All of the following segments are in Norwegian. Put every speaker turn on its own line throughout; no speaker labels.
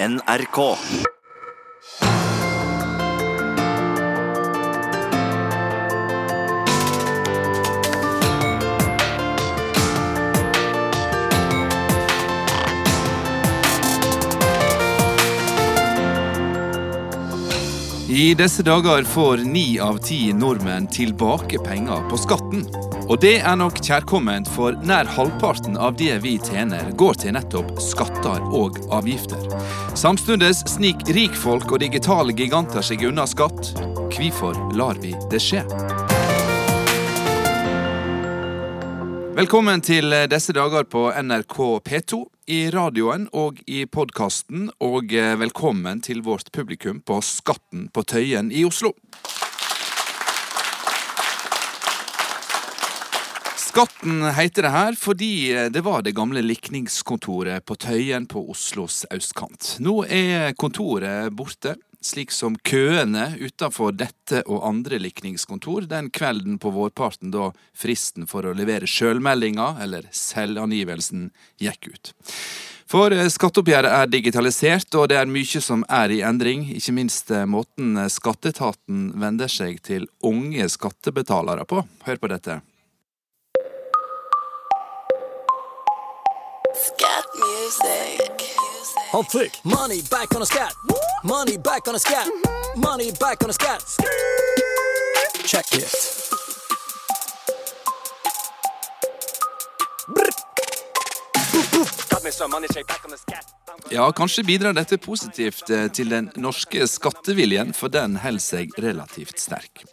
NRK.
I disse dager får ni av ti nordmenn tilbake penger på skatten. Og det er nok kjærkomment, for nær halvparten av det vi tjener, går til nettopp skatter og avgifter. Samtidig sniker rikfolk og digitale giganter seg unna skatt. Hvorfor lar vi det skje? Velkommen til disse dager på NRK P2, i radioen og i podkasten, og velkommen til vårt publikum på Skatten på Tøyen i Oslo. Skatten heter det her fordi det var det gamle likningskontoret på Tøyen på Oslos østkant. Nå er kontoret borte, slik som køene utenfor dette og andre likningskontor den kvelden på vårparten da fristen for å levere sjølmeldinga, eller selvangivelsen, gikk ut. For skatteoppgjøret er digitalisert, og det er mye som er i endring. Ikke minst måten skatteetaten vender seg til unge skattebetalere på. Hør på dette.
Hold thick. Money back on a scat. Money back on a scat. Money back on a scat. Check it. Got me some money, shake back on the scat.
Ja, kanskje bidrar dette positivt eh, til den norske skatteviljen, for den holder seg relativt sterk.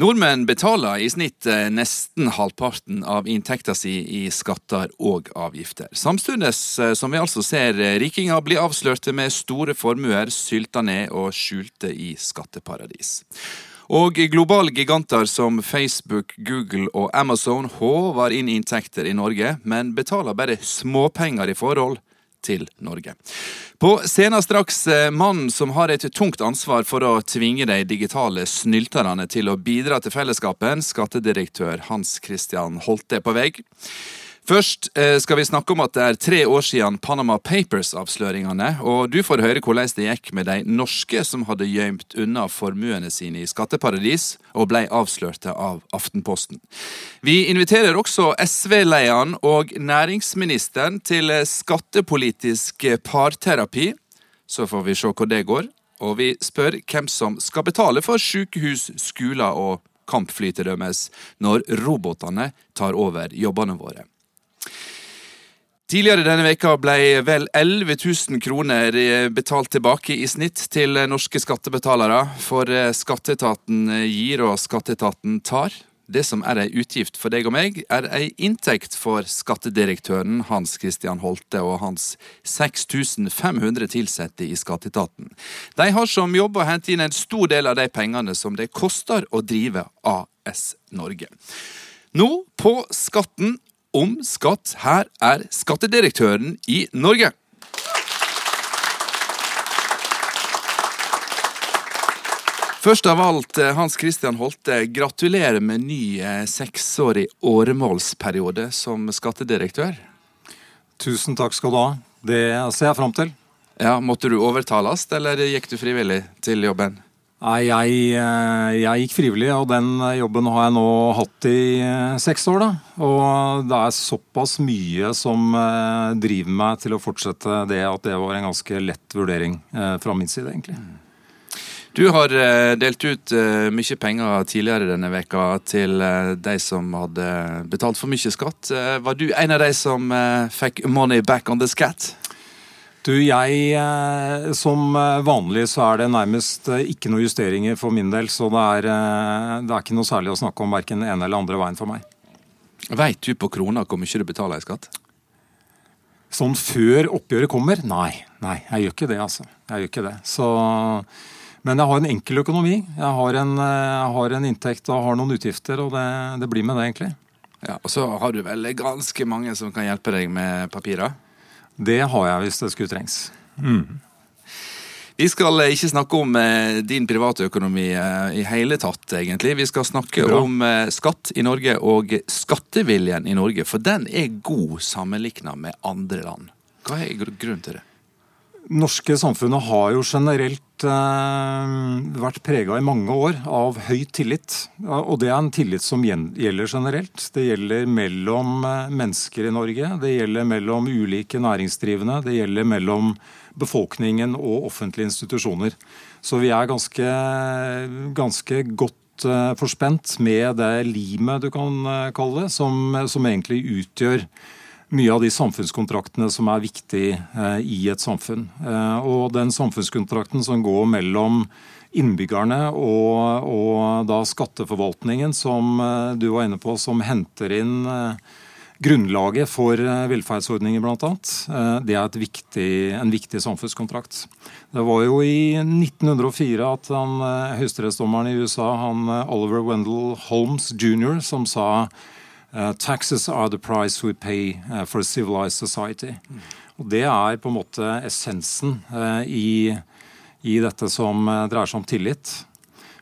Nordmenn betaler i snitt eh, nesten halvparten av inntekta si i skatter og avgifter. Samtidig eh, som vi altså ser rikinger bli avslørte med store formuer sylta ned og skjulte i skatteparadis. Og globale giganter som Facebook, Google og Amazon håver inn inntekter i Norge, men betaler bare småpenger i forhold til Norge. På scenen straks mannen som har et tungt ansvar for å tvinge de digitale snylterne til å bidra til fellesskapen, skattedirektør Hans Christian Holte på vei. Først skal vi snakke om at det er tre år siden Panama Papers-avsløringene, og du får høre hvordan det gikk med de norske som hadde gjemt unna formuene sine i skatteparadis og ble avslørte av Aftenposten. Vi inviterer også SV-lederen og næringsministeren til skattepolitisk parterapi. Så får vi se hvor det går. Og vi spør hvem som skal betale for sykehus, skoler og kampfly til dømes, når robotene tar over jobbene våre. Tidligere denne veka ble vel 11 000 kroner betalt tilbake i snitt til norske skattebetalere, for skatteetaten gir og skatteetaten tar. Det som er ei utgift for deg og meg, er ei inntekt for skattedirektøren Hans Christian Holte og hans 6500 ansatte i skatteetaten. De har som jobb å hente inn en stor del av de pengene som det koster å drive AS Norge. Nå på Skatten om skatt. Her er skattedirektøren i Norge. Først av alt, Hans Christian Holte, gratulerer med ny seksårig åremålsperiode som skattedirektør.
Tusen takk skal du ha. Det ser jeg fram til.
Ja, Måtte du overtales, eller gikk du frivillig til jobben?
Nei, jeg, jeg, gikk frivillig, og den jobben har jeg nå hatt i seks år. da. Og det er såpass mye som driver meg til å fortsette det, at det var en ganske lett vurdering fra min side, egentlig.
Du har delt ut mye penger tidligere denne veka til de som hadde betalt for mye skatt. Var du en av de som fikk money back on the scat?
Du, jeg, Som vanlig så er det nærmest ikke noe justeringer for min del. Så det er, det er ikke noe særlig å snakke om verken ene eller andre veien for meg.
Veit du på krona hvor mye du betaler i skatt?
Sånn før oppgjøret kommer? Nei. Nei, jeg gjør ikke det, altså. Jeg gjør ikke det. Så, men jeg har en enkel økonomi. Jeg har en, jeg har en inntekt og har noen utgifter, og det, det blir med det, egentlig.
Ja, Og så har du vel ganske mange som kan hjelpe deg med papirer?
Det har jeg hvis det skulle trengs. Mm.
Vi skal ikke snakke om eh, din private økonomi eh, i hele tatt, egentlig. Vi skal snakke
Bra.
om eh, skatt i Norge og skatteviljen i Norge, for den er god sammenligna med andre land. Hva er grunnen til det?
Norske samfunnet har jo generelt eh, vært prega i mange år av høy tillit. Og det er en tillit som gjelder generelt. Det gjelder mellom eh, mennesker i Norge, det gjelder mellom ulike næringsdrivende, det gjelder mellom befolkningen og offentlige institusjoner. Så vi er ganske, ganske godt eh, forspent med det limet du kan eh, kalle det, som, som egentlig utgjør mye av de samfunnskontraktene som er viktige eh, i et samfunn. Eh, og den samfunnskontrakten som går mellom innbyggerne og, og da skatteforvaltningen, som eh, du var inne på, som henter inn grunnlaget for velferdsordninger, bl.a. Det er viktig, en viktig samfunnskontrakt. Det var jo i 1904 at høyesterettsdommeren i USA, han Oliver Wendell Holmes jr., som sa Uh, taxes are the price we pay uh, for a civilized society. Og Det er på en måte essensen uh, i, i, dette som dreier seg om tillit.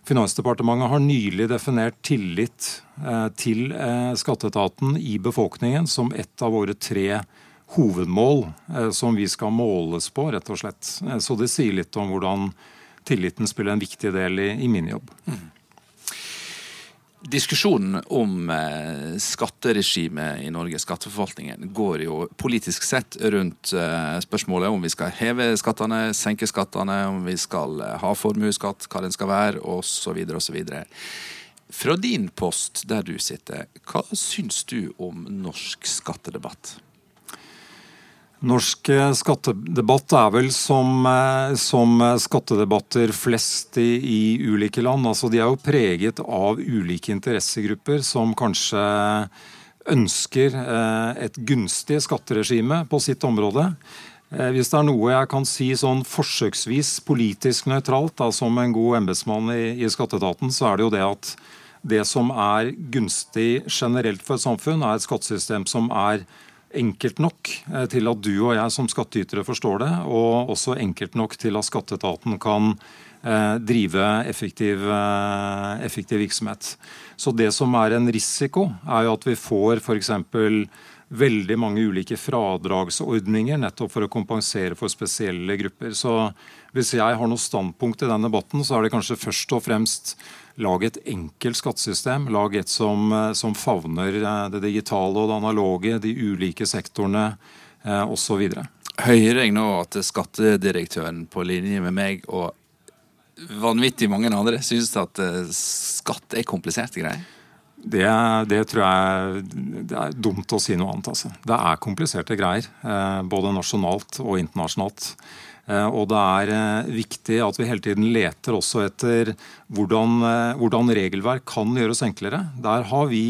Finansdepartementet har nylig definert tillit til skatteetaten i befolkningen som et av våre tre hovedmål som vi skal måles på, rett og slett. Så det sier litt om hvordan tilliten spiller en viktig del i, i min jobb. Mm.
Diskusjonen om eh, skatteregimet i Norge, skatteforvaltningen, går jo politisk sett rundt eh, spørsmålet om vi skal heve skattene, senke skattene, om vi skal eh, ha formuesskatt, hva den skal være, osv. osv. Fra din post der du sitter, hva syns du om norsk skattedebatt?
Norsk eh, skattedebatt er vel som, eh, som skattedebatter flest i, i, ulike land. Altså, de er jo preget av ulike interessegrupper som kanskje ønsker eh, et gunstig skatteregime på sitt område. Hvis det er noe jeg kan si sånn forsøksvis politisk nøytralt, da, som en god embetsmann i, i skatteetaten, så er det jo det at det som er gunstig generelt for et samfunn, er et skattesystem som er enkelt nok eh, til at du og jeg som skattytere forstår det, og også enkelt nok til at skatteetaten kan eh, drive effektiv, eh, effektiv virksomhet. Så det som er en risiko, er jo at vi får f.eks. veldig mange ulike fradragsordninger nettopp for å kompensere for spesielle grupper. Så hvis jeg har noe standpunkt i den debatten, så er det kanskje først og fremst Lag et enkelt skattesystem. Lag et som, eh, som favner eh, det digitale og det analoge, de ulike sektorene osv.
Hører jeg nå at skattedirektøren på linje med meg og vanvittig mange andre syns at eh, skatt er kompliserte greier?
Det, det, tror jeg det er dumt å si noe annet. Altså. Det er kompliserte greier. Både nasjonalt og internasjonalt. Eh, og det er eh, viktig at vi hele tiden leter også etter hvordan, eh, hvordan regelverk kan gjøres enklere. Der har vi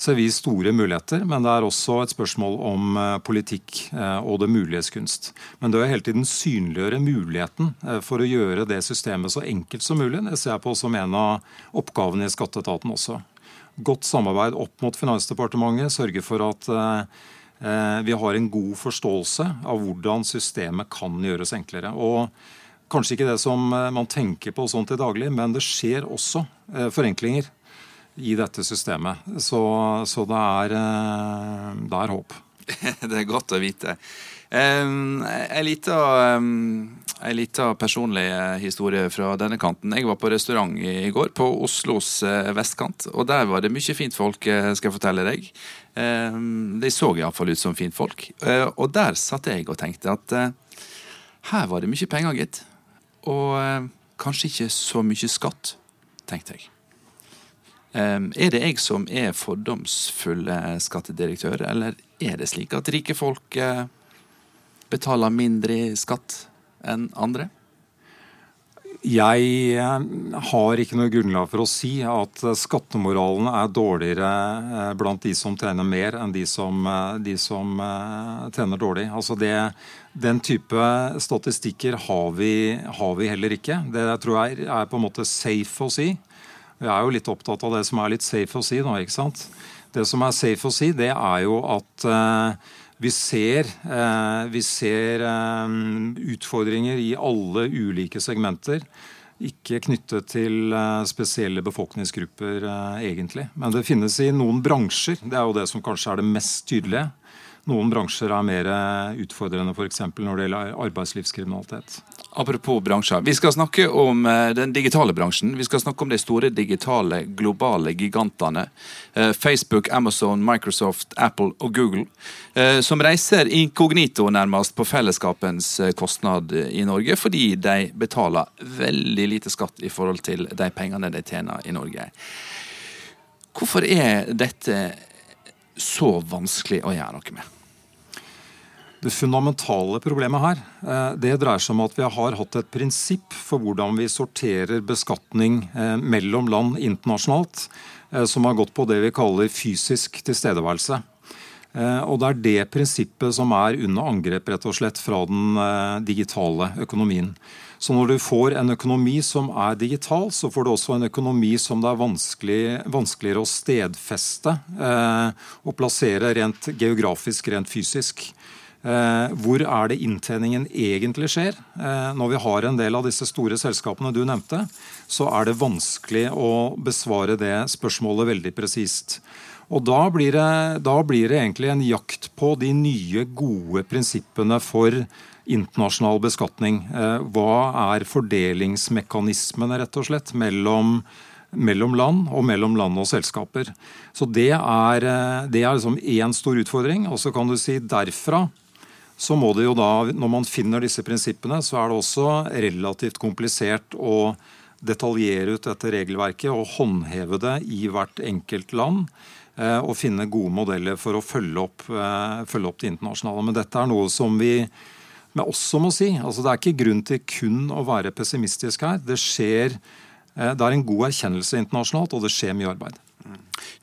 vi store muligheter, men det er også et spørsmål om politikk og det muliges kunst. Men det å hele tiden synliggjøre muligheten for å gjøre det systemet så enkelt som mulig, det ser jeg på som en av oppgavene i skatteetaten også. Godt samarbeid opp mot Finansdepartementet, sørge for at vi har en god forståelse av hvordan systemet kan gjøres enklere. Og Kanskje ikke det som eh, man tenker på sånn til daglig, men det skjer også eh, forenklinger i dette systemet. Så, så det, er, det er håp.
det er godt å vite. En liten personlig historie fra denne kanten. Jeg var på restaurant i går, på Oslos vestkant. Og der var det mye fint folk, skal jeg fortelle deg. Um, de så iallfall ut som fintfolk. Uh, og der satt jeg og tenkte at uh, her var det mye penger, gitt. Og uh, kanskje ikke så mye skatt, tenkte jeg. Um, er det jeg som er fordomsfull skattedirektør, eller er det slik at rike folk betaler mindre skatt enn andre?
Jeg eh, har ikke noe grunnlag for å si at skattemoralen er dårligere eh, blant de som tjener mer, enn de som, eh, de som tjener dårlig. Altså det, den type statistikker har vi, har vi, heller ikke. Det tror jeg er på en måte safe å si. Jeg er jo litt opptatt av det som er litt safe å si. nå, ikke sant? Det som er safe å si, det er jo at vi ser, eh, vi ser eh, utfordringer i alle ulike segmenter. Ikke knyttet til eh, spesielle befolkningsgrupper, egentlig. Men det finnes i noen bransjer. Det er jo det som kanskje er det mest tydelige. Noen bransjer er mer utfordrende, f.eks. når det gjelder arbeidslivskriminalitet.
Apropos bransjer. Vi skal snakke om eh, den digitale bransjen. Vi skal snakke om de store digitale, globale gigantene. Eh, Facebook, Amazon, Microsoft, Apple og Google. Eh, som reiser inkognito nærmest på fellesskapens kostnad i Norge, fordi de betaler veldig lite skatt i forhold til de pengene de tjener i Norge. Hvorfor er dette så vanskelig å gjøre noe med?
Det fundamentale problemet her eh, det dreier seg om at vi har hatt et prinsipp for hvordan vi sorterer beskatning eh, mellom land internasjonalt, eh, som har gått på det vi kaller fysisk tilstedeværelse. Og Det er det prinsippet som er under angrep rett og slett fra den digitale økonomien. Så når du får en økonomi som er digital, så får du også en økonomi som det er vanskelig, vanskeligere å stedfeste og plassere rent geografisk, rent fysisk. Eh, hvor er det inntjeningen egentlig skjer? Eh, når vi har en del av disse store selskapene du nevnte, så er det vanskelig å besvare det spørsmålet veldig presist. Og da blir, det, da blir det egentlig en jakt på de nye, gode prinsippene for internasjonal beskatning. Eh, hva er fordelingsmekanismene, rett og slett, mellom mellom land og mellom land og selskaper. Så Det er, det er liksom én stor utfordring. Og så kan du si derfra så må det jo da, når man finner disse prinsippene, så er det også relativt komplisert å detaljere ut dette regelverket og håndheve det i hvert enkelt land. Eh, og finne gode modeller for å følge opp, eh, følge opp det internasjonale. Men dette er noe som vi med også må si. altså Det er ikke grunn til kun å være pessimistisk her. Det skjer, eh, det er en god erkjennelse internasjonalt, og det skjer mye arbeid.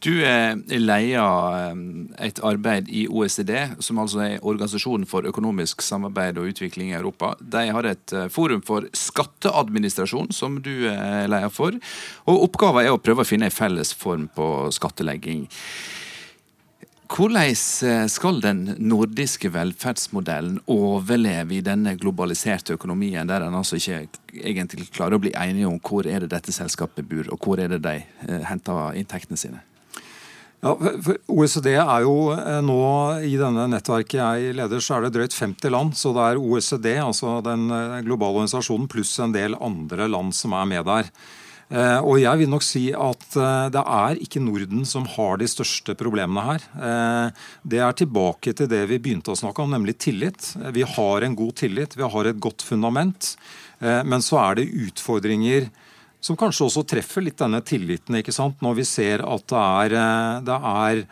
Du leder leier eh, et arbeid i OECD, som altså er Organisasjonen for økonomisk samarbeid og utvikling i Europa. De har et eh, forum for skatteadministrasjon, som du leder for. Og Oppgaven er å prøve å finne en felles form på skattelegging. Hvordan eh, skal den nordiske velferdsmodellen overleve i denne globaliserte økonomien, der en altså ikke egentlig klarer å bli enige om hvor er det dette selskapet bor, og hvor er det de eh, henter inntektene sine?
Ja, OECD er jo eh, nå I denne nettverket jeg leder, så er det drøyt 50 land. Så det er OECD, altså den globale organisasjonen, pluss en del andre land som er med der. Eh, og jeg vil nok si at eh, det er ikke Norden som har de største problemene her. Eh, det er tilbake til det vi begynte å snakke om, nemlig tillit. Vi har en god tillit, vi har et godt fundament. Men så er det utfordringer som kanskje også treffer litt denne tilliten, ikke sant? når vi ser at det er, det er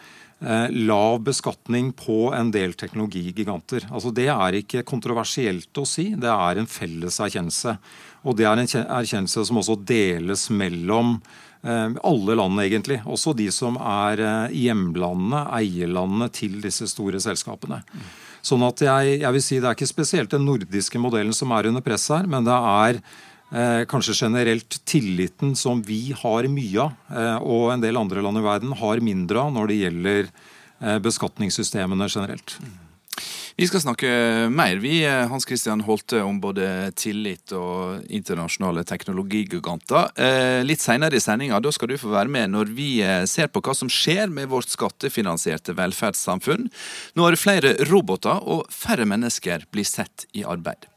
lav beskatning på en del teknologigiganter. Altså Det er ikke kontroversielt å si, det er en felles erkjennelse. Og det er en erkjennelse som også deles mellom eh, alle land, egentlig. Også de som er eh, hjemlandene, eierlandene til disse store selskapene. Sånn at jeg, jeg, vil si Det er ikke spesielt den nordiske modellen som er under press her, men det er eh, kanskje generelt tilliten som vi har mye av, eh, og en del andre land i verden har mindre av når det gjelder eh, beskatningssystemene generelt.
Vi skal snakke mer, vi, eh, Hans Christian Holte, om både tillit og internasjonale teknologigiganter. Eh, litt seinere i sendinga skal du få være med når vi eh, ser på hva som skjer med vårt skattefinansierte velferdssamfunn når flere roboter og færre mennesker blir sett i arbeid.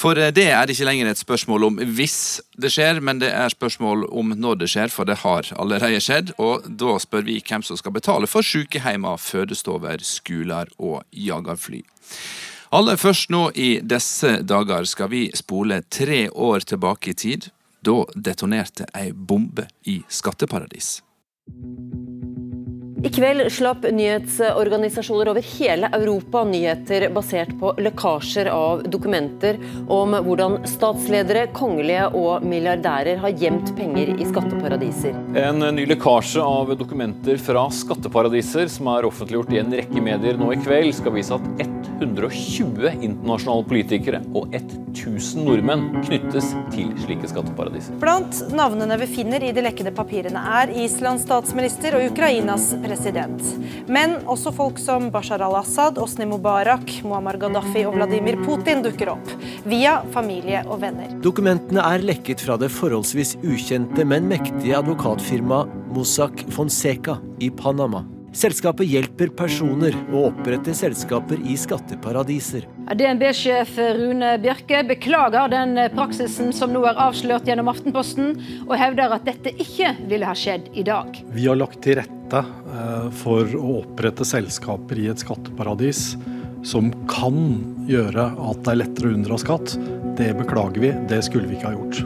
For eh, det er ikke lenger et spørsmål om hvis det skjer, men det er spørsmål om når det skjer, for det har allerede skjedd. Og da spør vi hvem som skal betale for sykehjemmer, fødestover, skoler og jagerfly. Aller først nå i disse dager skal vi spole tre år tilbake i tid. Da detonerte ei bombe i skatteparadis.
I kveld slapp nyhetsorganisasjoner over hele Europa nyheter basert på lekkasjer av dokumenter om hvordan statsledere, kongelige og milliardærer har gjemt penger i skatteparadiser.
En ny lekkasje av dokumenter fra skatteparadiser som er offentliggjort i en rekke medier nå i kveld, skal vise at 120 internasjonale politikere og 1000 nordmenn knyttes til slike skatteparadiser.
Blant navnene vi finner i de lekkede papirene er Islands statsminister og Ukrainas president. Men også folk som Bashar al-Assad, Osni Mubarak, Muammar Gaddafi og Vladimir Putin dukker opp. Via familie og venner.
Dokumentene er lekket fra det forholdsvis ukjente, men mektige advokatfirmaet Mossack Fonseca i Panama. Selskapet hjelper personer å opprette selskaper i skatteparadiser.
DNB-sjef Rune Bjerke beklager den praksisen som nå er avslørt gjennom Aftenposten, og hevder at dette ikke ville ha skjedd i dag.
Vi har lagt til rette eh, for å opprette selskaper i et skatteparadis som kan gjøre at det er lettere å unndra skatt. Det beklager vi, det skulle vi ikke ha gjort.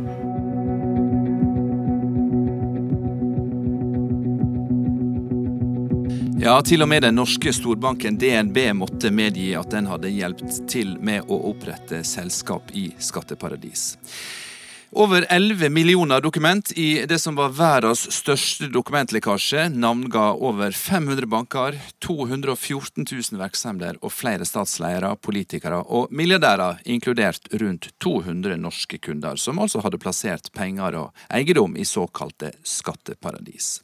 Ja, til og med den norske storbanken DNB måtte medgi at den hadde hjulpet til med å opprette selskap i skatteparadis. Over 11 millioner dokument i det som var verdens største dokumentlekkasje, navnga over 500 banker, 214 000 virksomheter og flere statsledere, politikere og milliardærer, inkludert rundt 200 norske kunder, som altså hadde plassert penger og eiendom i såkalte skatteparadis.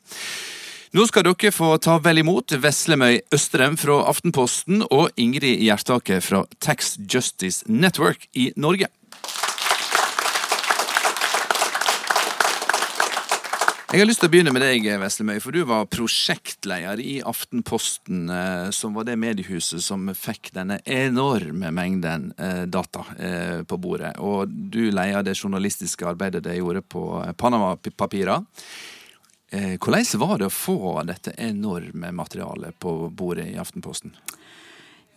Nå skal dere få ta vel imot Veslemøy Østrem fra Aftenposten og Ingrid Gjertaker fra Tax Justice Network i Norge. Jeg har lyst til å begynne med deg, Veslemøy, for du var prosjektleder i Aftenposten, eh, som var det mediehuset som fikk denne enorme mengden eh, data eh, på bordet. Og du leia det journalistiske arbeidet de gjorde på Panama-papira. Eh, hvordan var det å få dette enorme materialet på bordet i Aftenposten?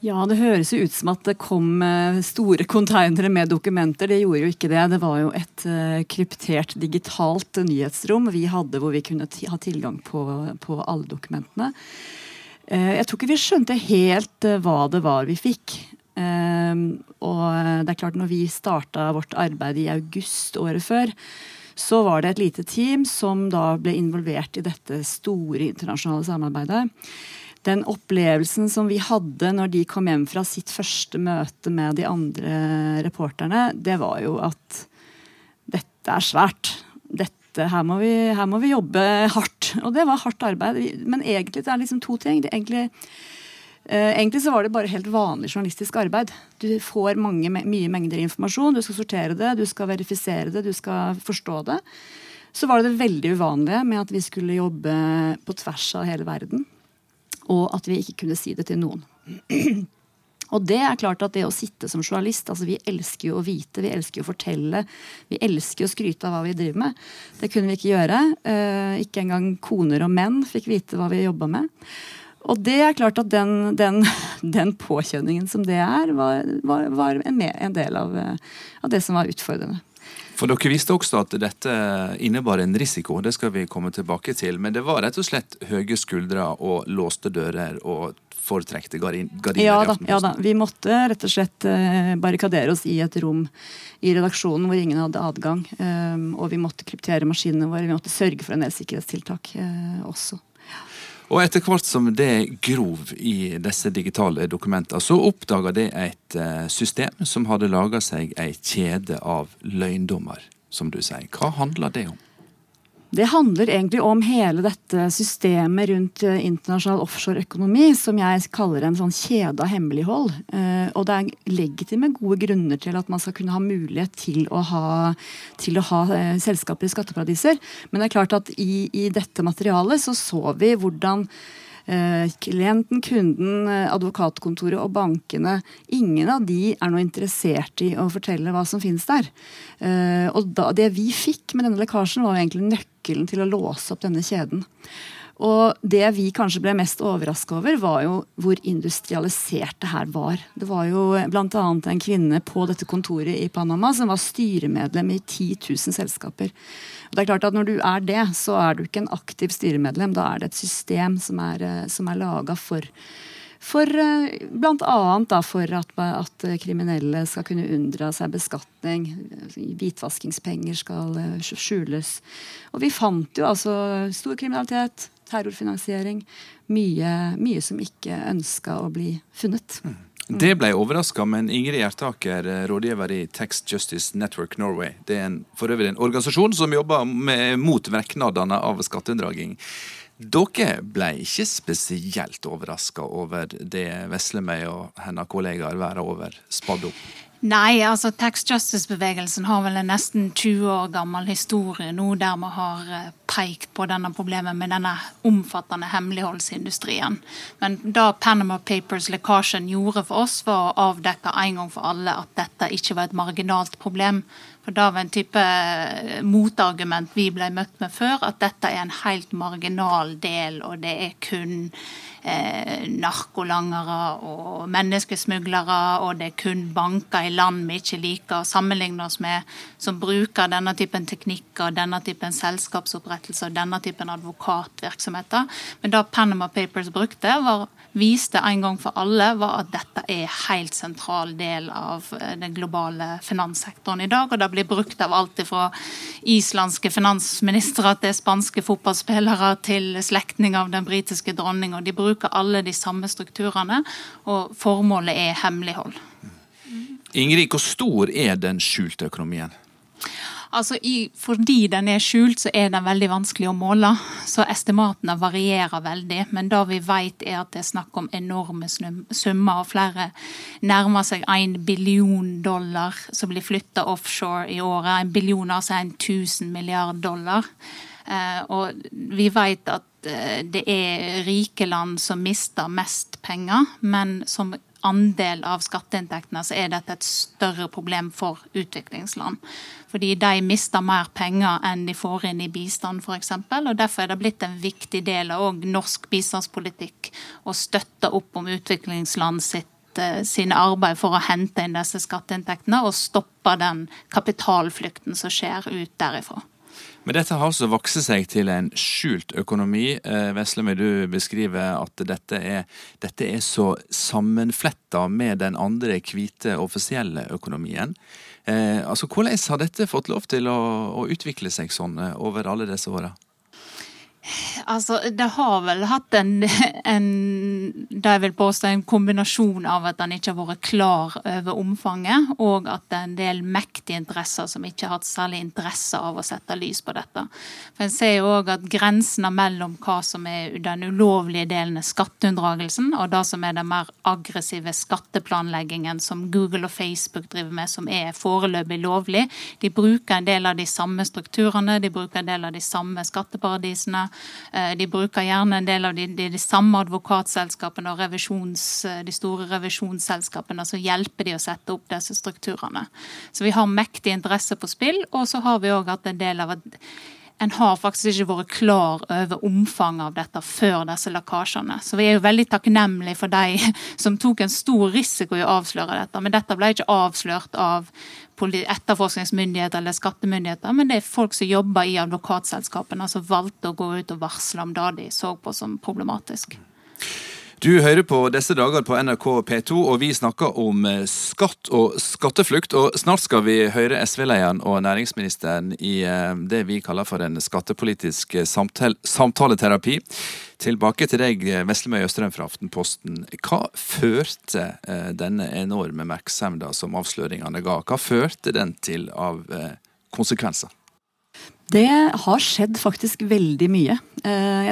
Ja, det høres jo ut som at det kom eh, store konteinere med dokumenter. Det gjorde jo ikke det. Det var jo et eh, kryptert digitalt nyhetsrom vi hadde hvor vi kunne ha tilgang på, på alle dokumentene. Jeg tror ikke vi skjønte helt hva det var vi fikk. Og det er klart, når vi starta vårt arbeid i august året før, så var det et lite team som da ble involvert i dette store internasjonale samarbeidet. Den opplevelsen som vi hadde når de kom hjem fra sitt første møte med de andre reporterne, det var jo at dette er svært. Dette, her, må vi, her må vi jobbe hardt. Og det var hardt arbeid. Men egentlig det er liksom to ting. Det er egentlig egentlig så var det bare helt vanlig journalistisk arbeid. Du får mange, mye mengder informasjon, du skal sortere det, du skal verifisere det, du skal forstå det. Så var det det veldig uvanlige med at vi skulle jobbe på tvers av hele verden. Og at vi ikke kunne si det til noen. Og det er klart at det å sitte som journalist, altså vi elsker jo å vite, vi elsker å fortelle, vi elsker å skryte av hva vi driver med. Det kunne vi ikke gjøre. Eh, ikke engang koner og menn fikk vite hva vi jobba med. Og det er klart at den, den, den påkjenningen som det er, var, var, var en, en, del av, av, det som var utfordrende.
For dere visste også at dette innebar en risiko, det skal vi komme tilbake til. Men det var rett og slett høye skuldre og låste dører og foretrekte gardiner?
Ja da, ja da, vi måtte rett og slett eh, barrikadere oss i et rom i redaksjonen hvor ingen hadde adgang. Um, og vi måtte kryptere maskinene våre, vi måtte sørge for en del sikkerhetstiltak også.
Og etter hvert som det grov i disse digitale dokumentene, så oppdaga det et eh, system som hadde laga seg ei kjede av løgndommer, som du sier. Hva handler det om?
Det handler egentlig om hele dette systemet rundt eh, internasjonal offshoreøkonomi, som jeg kaller en sånn kjede av hemmelighold. Eh, og det er legitime gode grunner til at man skal kunne ha mulighet til å ha, til å ha eh, selskaper i skatteparadiser. Men det er klart at i, i dette materialet så så vi hvordan klienten, kunden, advokatkontoret og bankene. Ingen av de er noe interessert i å fortelle hva som finnes der. Og da, det vi fikk med denne lekkasjen, var egentlig nøkkelen til å låse opp denne kjeden. Og det vi kanskje ble mest overraska over, var jo hvor industrialisert det her var. Det var jo bl.a. en kvinne på dette kontoret i Panama som var styremedlem i 10 000 selskaper. Og det er klart at Når du er det, så er du ikke en aktiv styremedlem. Da er det et system som er, eh, som er laga for for eh, Bl.a. for at, at, kriminelle skal kunne unndra seg beskatning. Hvitvaskingspenger skal eh, skjules. Og vi fant jo altså stor kriminalitet, terrorfinansiering. Mye, mye som ikke ønska å bli funnet. Mm.
Det ble jeg overraska, men Ingrid Hjertaker, eh, rådgiver i Tax Justice Network Norway, det er en, for øvrig en organisasjon som jobber med, mot merknadene av skatteunndraging. Dere ble ikke spesielt overraska over det Veslemøy og hennes kollegaer verden over spadde opp?
Nei, altså Tax Justice-bevegelsen har vel en nesten 20 år gammel historie nå der vi har eh, pekt på denne problemet med denne omfattende hemmeligholdsindustrien. Men det Panama Papers-lekkasjen gjorde for oss, var å avdekke en gang for alle at dette ikke var et marginalt problem. For Det var en type eh, motargument vi ble møtt med før, at dette er en helt marginal del, og det er kun eh, narkolangere og menneskesmuglere, og det er kun banker i land vi ikke liker å sammenligne oss med, som bruker denne typen teknikker, denne typen selskapsopprettelser, denne typen advokatvirksomheter. Men det Panama Papers brukte, var viste en gang for alle, var at dette er en helt sentral del av eh, den globale finanssektoren i dag. Og det blir brukt av alt fra islandske finansministre til spanske fotballspillere til slektninger av den britiske dronninga. De bruker alle de samme strukturene, og formålet er hemmelighold.
Ingrid, hvor stor er den skjulte økonomien?
Altså, i, Fordi den er skjult, så er den veldig vanskelig å måle. Så estimatene varierer veldig. Men det vi vet, er at det er snakk om enorme summer. Og flere nærmer seg en billion dollar som blir flytta offshore i året. En billion, altså en tusen milliard dollar. Eh, og vi vet at eh, det er rike land som mister mest penger, men som andel av skatteinntektene, så er dette et større problem for utviklingsland. Fordi de mister mer penger enn de får inn i bistand, f.eks. Og derfor er det blitt en viktig del av norsk bistandspolitikk å støtte opp om utviklingsland sitt eh, sine arbeid for å hente inn disse skatteinntektene og stoppe den kapitalflukten som skjer ut derifra.
Men dette har altså vokst seg til en skjult økonomi. Veslemøy, Veslemi, du beskriver at dette er, dette er så sammenfletta med den andre hvite offisielle økonomien. Eh, altså, Hvordan har dette fått lov til å, å utvikle seg sånn eh, over alle disse åra?
Altså, det har vel hatt en, en det jeg vil påstå en kombinasjon av at han ikke har vært klar over omfanget, og at det er en del mektige interesser som ikke har hatt særlig interesse av å sette lys på dette. For En ser jo òg at grensene mellom hva som er den ulovlige delen av skatteunndragelsen, og det som er den mer aggressive skatteplanleggingen som Google og Facebook driver med, som er foreløpig lovlig, de bruker en del av de samme strukturene, de bruker en del av de samme skatteparadisene. Eh, de bruker gjerne en del av de, de, de samme advokatselskapene og eh, de store revisjonsselskapene Så hjelper de å sette opp disse strukturene. Så vi har mektig interesse på spill, og så har vi òg hatt en del av at en har faktisk ikke vært klar over omfanget av dette før disse lekkasjene. Så vi er jo veldig takknemlige for de som tok en stor risiko i å avsløre dette. Men dette ble ikke avslørt av etterforskningsmyndigheter eller skattemyndigheter, men det er folk som jobber i advokatselskapene som valgte å gå ut og varsle om det de så på som problematisk.
Du hører på disse dager på NRK P2, og vi snakker om eh, skatt og skatteflukt. og Snart skal vi høre SV-lederen og næringsministeren i eh, det vi kaller for en skattepolitisk samtaleterapi. Tilbake til deg, Veslemøy Østrøm fra Aftenposten. Hva førte eh, denne enorme merksemda som avsløringene ga? Hva førte den til av konsekvenser?
Det har skjedd faktisk veldig mye. Eh,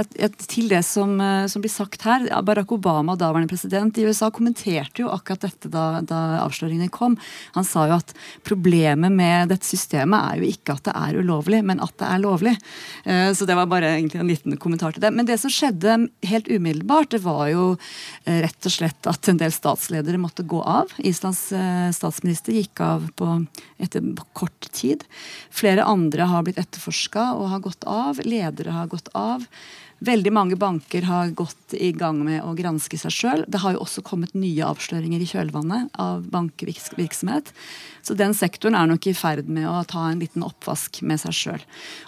til det som, eh, som, blir sagt her, Barack Obama, daværende president i USA, kommenterte jo akkurat dette da, da avsløringene kom. Han sa jo at problemet med dette systemet er jo ikke at det er ulovlig, men at det er lovlig. Eh, så det var bare egentlig en liten kommentar til det. Men det som skjedde helt umiddelbart, det var jo rett og slett at en del statsledere måtte gå av. Islands statsminister gikk av på, etter kort tid. Flere andre har blitt etterforska og har gått av. Ledere har gått av. Veldig mange banker har gått i gang med å granske seg sjøl. Det har jo også kommet nye avsløringer i kjølvannet av bankvirksomhet. Så den sektoren er nok i ferd med å ta en liten oppvask med seg sjøl.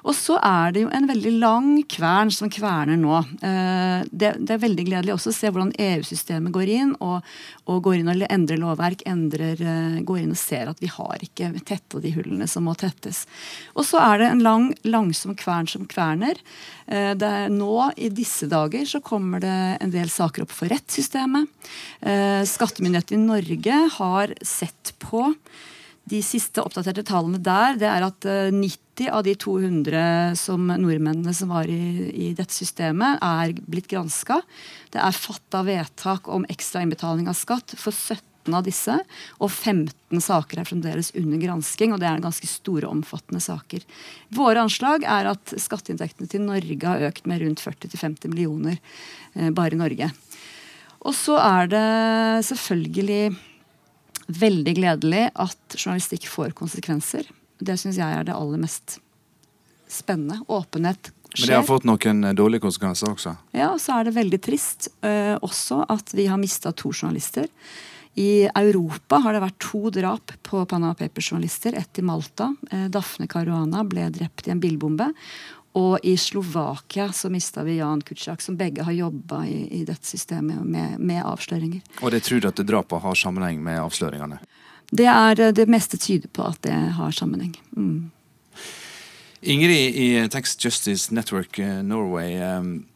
Og så er det jo en veldig lang kvern som kverner nå. Eh, det, det er veldig gledelig også å se hvordan EU-systemet går inn og, og, går inn og endrer lovverk. Endrer, eh, går inn og ser at vi har ikke tetta de hullene som må tettes. Og så er det en lang, langsom kvern som kverner. Eh, nå, i disse dager, så kommer det en del saker opp for rettssystemet. Skattemyndigheten i Norge har sett på de siste oppdaterte tallene der det er at 90 eh, av de 200 som nordmennene som var i, i dette systemet, er blitt granska. Det er fatta vedtak om ekstra innbetaling av skatt for 17 av disse, og 15 saker er fremdeles under gransking. og Det er ganske store, omfattende saker. Våre anslag er at skatteinntektene til Norge har økt med rundt 40-50 millioner eh, bare i Norge. Og så er det selvfølgelig veldig gledelig at journalistikk får konsekvenser. Det syns jeg er det aller mest spennende. Åpenhet skjer.
Men det har fått noen eh, dårlige konsekvenser også?
Ja, og så er det veldig trist uh, også at vi har mista to journalister. I Europa har det vært to drap på Panama Papers-journalister. Ett i Malta. Uh, Dafne Caruana ble drept i en bilbombe. Og i Slovakia så mista vi Jan Kutsjak, som begge har jobba i, i, dette systemet med, med avsløringer.
Og det tror du at drapene har sammenheng med avsløringene?
Det, er, det meste tyder på at det har sammenheng. Mm.
Ingrid i Tax Justice Network Norway. Norway.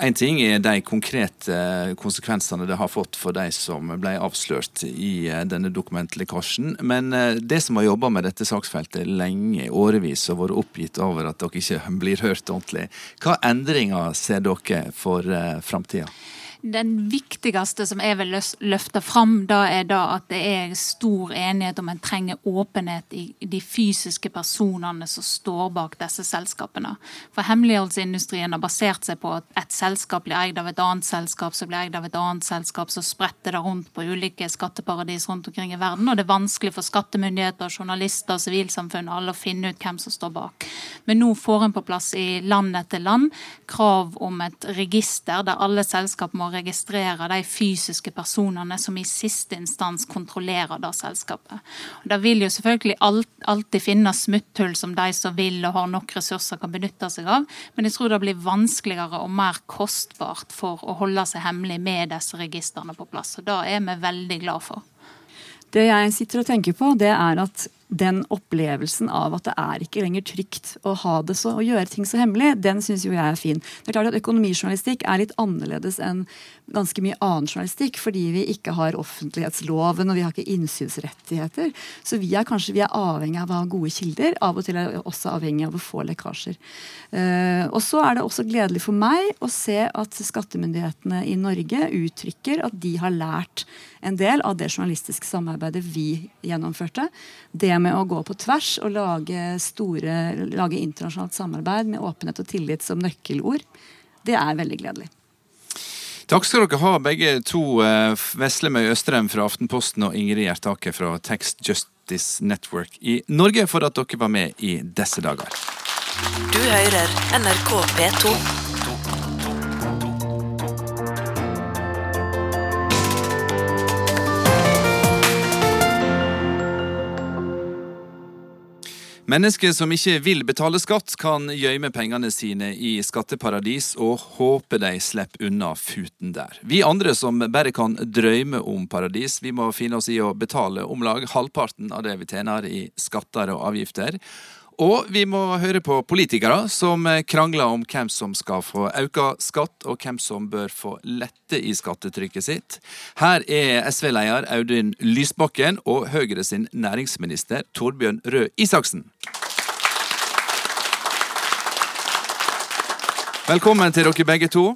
Én eh, ting er de konkrete eh, konsekvensene det har fått for de som ble avslørt i denne dokumentlekkasjen. Men det som har jobba med dette saksfeltet lenge, årevis, og vært oppgitt over at dere ikke blir hørt ordentlig, hva endringer ser dere for framtida?
Den viktigste som jeg vil løfte fram, da er da at det er stor enighet om en trenger åpenhet i de fysiske personene som står bak disse selskapene. For hemmeligholdsindustrien har basert seg på at et selskap blir eid av et annet selskap, så blir eid av et annet selskap, så spretter det rundt på ulike skatteparadis rundt omkring i verden. Og det er vanskelig for skattemyndigheter, journalister, sivilsamfunn alle å finne ut hvem som står bak. Men nå får en på plass i land etter land krav om et register der alle selskap må registrere de fysiske personene som i siste instans kontrollerer det selskapet. Og det vil jo selvfølgelig alltid finnes smutthull som de som vil og har nok ressurser kan benytte seg av, men jeg tror det blir vanskeligere og mer kostbart for å holde seg hemmelig med disse registrene på plass. Og det er vi veldig glad for.
Det jeg sitter og tenker på, det er at den opplevelsen av at det er ikke lenger trygt å ha det så, å gjøre ting så hemmelig, den syns jo jeg er fin. Det er klart at Økonomijournalistikk er litt annerledes enn ganske mye annen journalistikk, fordi vi ikke har offentlighetsloven og vi har ikke innsynsrettigheter. Så vi er kanskje vi er avhengig av å ha gode kilder. Av og til er vi også avhengig av å få lekkasjer. Uh, og så er det også gledelig for meg å se at skattemyndighetene i Norge uttrykker at de har lært en del av det journalistiske samarbeidet vi gjennomførte. Det med å gå på tvers og lage, store, lage internasjonalt samarbeid med åpenhet og tillit som nøkkelord, det er veldig gledelig.
Takk skal dere ha, begge to. Eh, Veslemøy Østrem fra Aftenposten og Ingrid Gjertaker fra Text Justice Network i Norge for at dere var med i disse dager.
Du hører NRK P2.
Mennesker som ikke vil betale skatt, kan gjemme pengene sine i skatteparadis og håpe de slipper unna futen der. Vi andre som bare kan drømme om paradis, vi må finne oss i å betale om lag halvparten av det vi tjener i skatter og avgifter. Og vi må høre på politikere som krangler om hvem som skal få økt skatt, og hvem som bør få lette i skattetrykket sitt. Her er SV-leder Audun Lysbakken og Høyre sin næringsminister Torbjørn Røe Isaksen. Velkommen til dere begge to.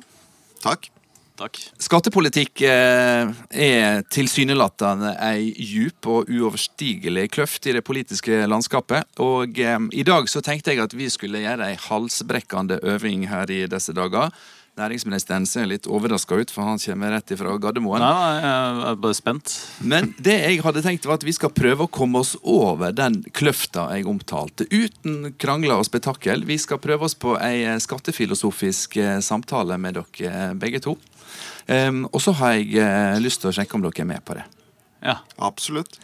Takk.
Takk. Skattepolitikk eh, er tilsynelatende ei djup og uoverstigelig kløft i det politiske landskapet. Og eh, i dag så tenkte jeg at vi skulle gjøre ei halsbrekkende øving her i disse dager. Næringsministeren ser litt overraska ut, for han kommer rett ifra Gardermoen.
Nei, jeg er bare spent.
Men det jeg hadde tenkt var at vi skal prøve å komme oss over den kløfta jeg omtalte, uten krangler og spetakkel. Vi skal prøve oss på ei skattefilosofisk eh, samtale med dere begge to. Um, og så har jeg uh, lyst til å sjekke om dere er med på det.
Ja, absolutt.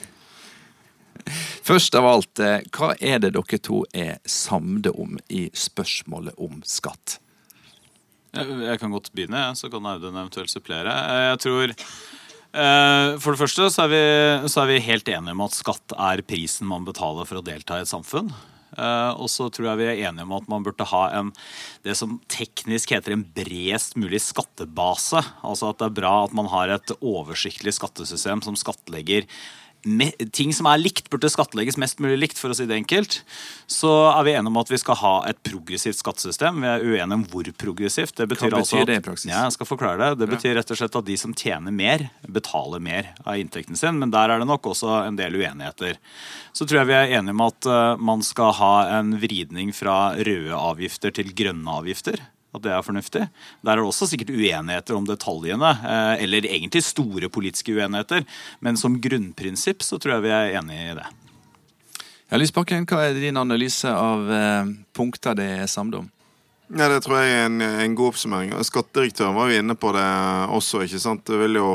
Først av alt, uh, hva er det dere to er samde om i spørsmålet om skatt?
Jeg kan godt begynne, så kan Audun eventuelt supplere. Eh, jeg tror For det første så er, vi, så er vi helt enige om at skatt er prisen man betaler for å delta i et samfunn. Uh, og så tror jeg vi er enige om at man burde ha en, det som teknisk heter en bredest mulig skattebase. Altså at det er bra at man har et oversiktlig skattesystem som skattlegger ting som er likt, burde skattlegges mest mulig likt, for å si det enkelt, så er vi enige om at vi skal ha et progressivt skattesystem. Vi er uenige om hvor progressivt. Det betyr
Hva
altså
betyr
at,
det i praksis?
Ja, jeg skal forklare det. Det betyr rett og slett at de som tjener mer, betaler mer av inntekten sin. Men der er det nok også en del uenigheter. Så tror jeg vi er enige om at eh, man skal ha en vridning fra røde avgifter til grønne avgifter. At det er fornuftig. Der er det også sikkert uenigheter om detaljene, eh, eller egentlig store politiske uenigheter. Men som grunnprinsipp så tror jeg vi er enige i det.
Ja, Lysbakken, hva er din analyse av eh, punkter det er samd om?
Ja, Det tror jeg er en, en god oppsummering. Skattedirektøren var jo inne på det også. ikke sant? Det vil jo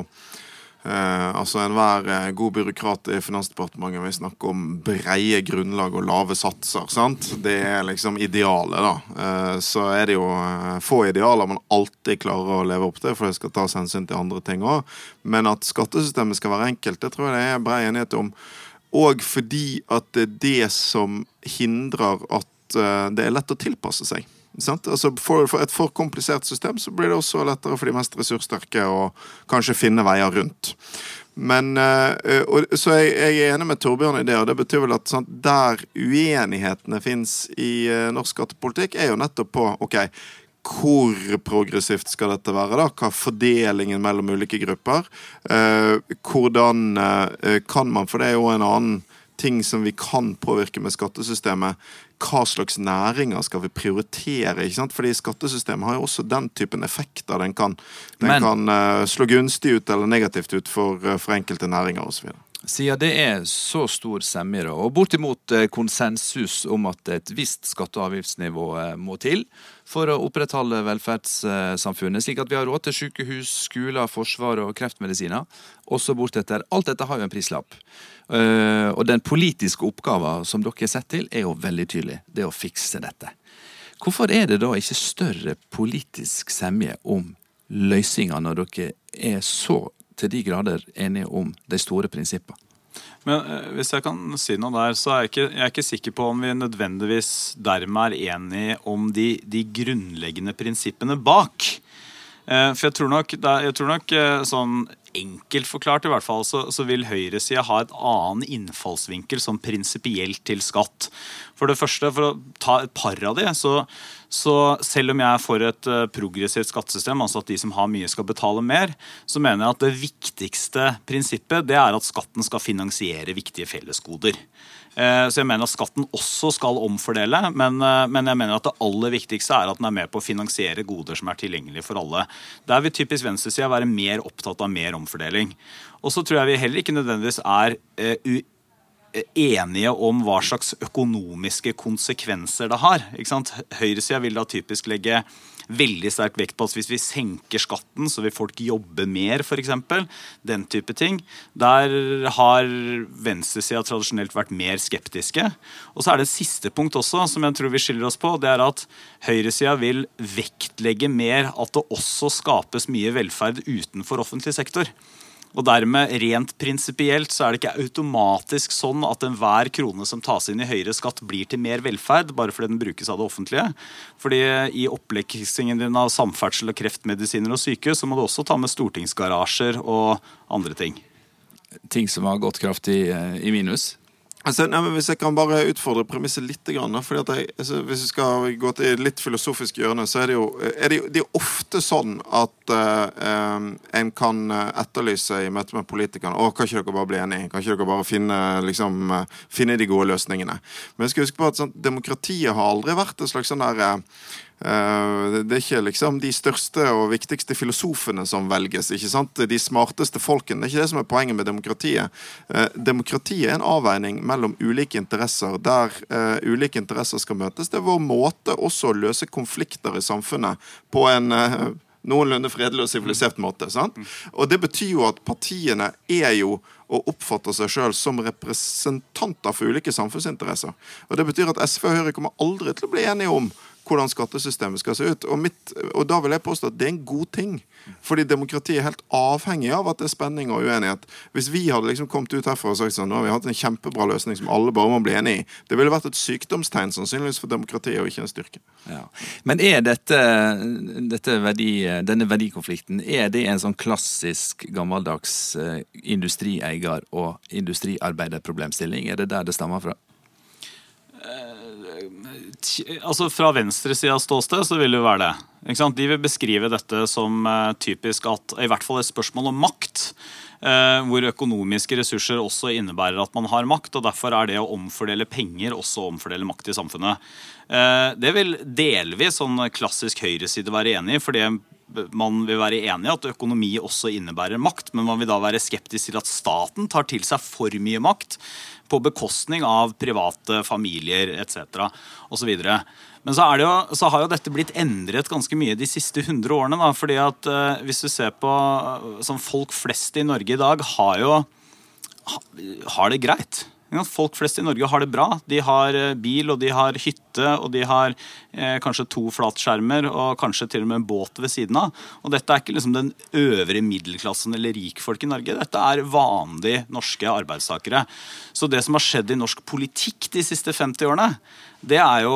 eh, altså Enhver eh, god byråkrat i Finansdepartementet vil snakke om breie grunnlag og lave satser. sant? Det er liksom idealet, da. Eh, så er det jo eh, få idealer man alltid klarer å leve opp til, for det skal tas hensyn til andre ting òg. Men at skattesystemet skal være enkelt, det tror jeg det er brei enighet om. Og fordi at det er det som hindrer at eh, det er lett å tilpasse seg. Altså for, for et for komplisert system så blir det også lettere for de mest ressurssterke å kanskje finne veier rundt. Men, eh, og, så jeg, jeg er enig med Torbjørn i det, og det betyr vel at sant, der uenighetene fins i eh, norsk skattepolitikk, er jo nettopp på ok, hvor progressivt skal dette være? da? Hva er fordelingen mellom ulike grupper? Eh, hvordan eh, kan man, for det er jo en annen ting som vi kan påvirke med skattesystemet. Hva slags næringer skal vi prioritere? ikke sant? Fordi skattesystemet har jo også den typen effekter. Den kan, den
Men-
kan uh, slå gunstig ut eller negativt ut for, uh, for enkelte næringer osv.
Siden det er så stor semje og bortimot eh, konsensus om at et visst skatte- og avgiftsnivå må til for å opprettholde velferdssamfunnet, slik at vi har råd til sykehus, skoler, forsvar og kreftmedisiner, også bortetter. Alt dette har jo en prislapp. Eh, Og den politiske oppgaven som dere er sett til, er jo veldig tydelig. Det er å fikse dette. Hvorfor er det da ikke større politisk semje om løsninger når dere er så til de grader enige om de store prinsippene?
Men eh, hvis jeg kan si noe der, så er jeg ikke, jeg er ikke sikker på om vi nødvendigvis dermed er enige om de, de grunnleggende prinsippene bak. Eh, for jeg tror nok, jeg tror nok sånn enkelt forklart i hvert fall, så, så vil høyresida ha et annen innfallsvinkel som prinsipielt til skatt. For det første, for å ta et par av de, så, så selv om jeg er for et eh, progressivt skattesystem, altså at de som har mye skal betale mer, så mener jeg at det viktigste prinsippet det er at skatten skal finansiere viktige fellesgoder. Eh, Så jeg mener at skatten også skal omfordele, men, eh, men jeg mener at det aller viktigste er at den er med på å finansiere goder som er tilgjengelige for alle. Der vil typisk venstresida være mer opptatt av mer omfordeling. Og så tror jeg vi heller ikke nødvendigvis er uh, enige om hva slags økonomiske konsekvenser det har. Ikke? Høyresida vil da typisk legge veldig sterk vekt på at hvis vi senker skatten, så vil folk jobbe mer, f.eks. Den type ting. Der har venstresida tradisjonelt vært mer skeptiske. Og så er det et siste punkt også, som jeg tror vi skiller oss på. Det er at høyresida vil vektlegge mer at det også skapes mye velferd utenfor offentlig sektor. Og dermed, rent prinsipielt, så er det ikke automatisk sånn at enhver krone som tas inn i høyere skatt, blir til mer velferd, bare fordi den brukes av det offentlige. Fordi i oppleksingen din av samferdsel og kreftmedisiner og sykehus, så må du også ta med stortingsgarasjer og andre ting.
Ting som har gått kraftig eh, i minus?
Altså, nei, Hvis jeg kan bare utfordre premisset litt. Grann, fordi at jeg, altså, hvis vi skal gå til litt filosofisk hjørne, så er det jo, er det det er ofte sånn at eh, eh, en kan eh, etterlyse i møte med politikerne Å, kan ikke dere bare bli enige? Kan ikke dere bare finne, liksom, eh, finne de gode løsningene? Men jeg skal huske på at sånn, demokratiet har aldri vært et slags sånn der eh, Eh, det er ikke liksom de største og viktigste filosofene som velges. ikke sant? De smarteste folkene. Det er ikke det som er poenget med demokratiet. Eh, Demokratiet er en avveining mellom ulike interesser, der eh, ulike interesser skal møtes. Det er vår måte også å løse konflikter i samfunnet på en eh, noenlunde fredelig og sivilisert måte. sant? Og det betyr jo at partiene er jo og oppfatter seg sjøl som representanter for ulike samfunnsinteresser. Og Det betyr at SV og Høyre kommer aldri til å bli enige om hvordan skattesystemet skal se ut. Og, mitt, og da vil jeg påstå at det er en god ting. Fordi demokratiet er helt avhengig av at det er spenning og uenighet. Hvis vi hadde liksom kommet ut herfra og sagt sånn, nå har vi hatt en kjempebra løsning som alle bare må bli enig i, det ville vært et sykdomstegn sannsynligvis for demokratiet og ikke en styrke.
Ja. Men er dette, dette verdi, denne verdikonflikten er det en sånn klassisk gammeldags eh, industrieier- og industriarbeiderproblemstilling? Er det der det stammer fra?
Altså Fra venstresidas ståsted så vil det jo være det. De vil beskrive dette som uh, typisk at i hvert fall et spørsmål om makt. Uh, hvor økonomiske ressurser også innebærer at man har makt. og Derfor er det å omfordele penger også å omfordele makt i samfunnet. Det vil delvis sånn klassisk høyreside være enig i. fordi man vil være enig i at økonomi også innebærer makt, men man vil da være skeptisk til at staten tar til seg for mye makt på bekostning av private familier etc. osv. Men så, jo, så, har jo dette blitt endret ganske mye de siste 100 årene. Da, fordi at uh, Hvis du ser på sånn Folk flest i Norge i dag har jo har det greit. Folk flest i Norge har det bra. De har eh, bil, og de har hytte, og de har eh, kanskje to flatskjermer og kanskje til og med en båt ved siden av. Og dette er ikke liksom den øvre middelklassen eller rikfolk i Norge. Dette er vanlige norske arbeidstakere. Så det som har skjedd i norsk politikk de siste 50 årene, det er jo,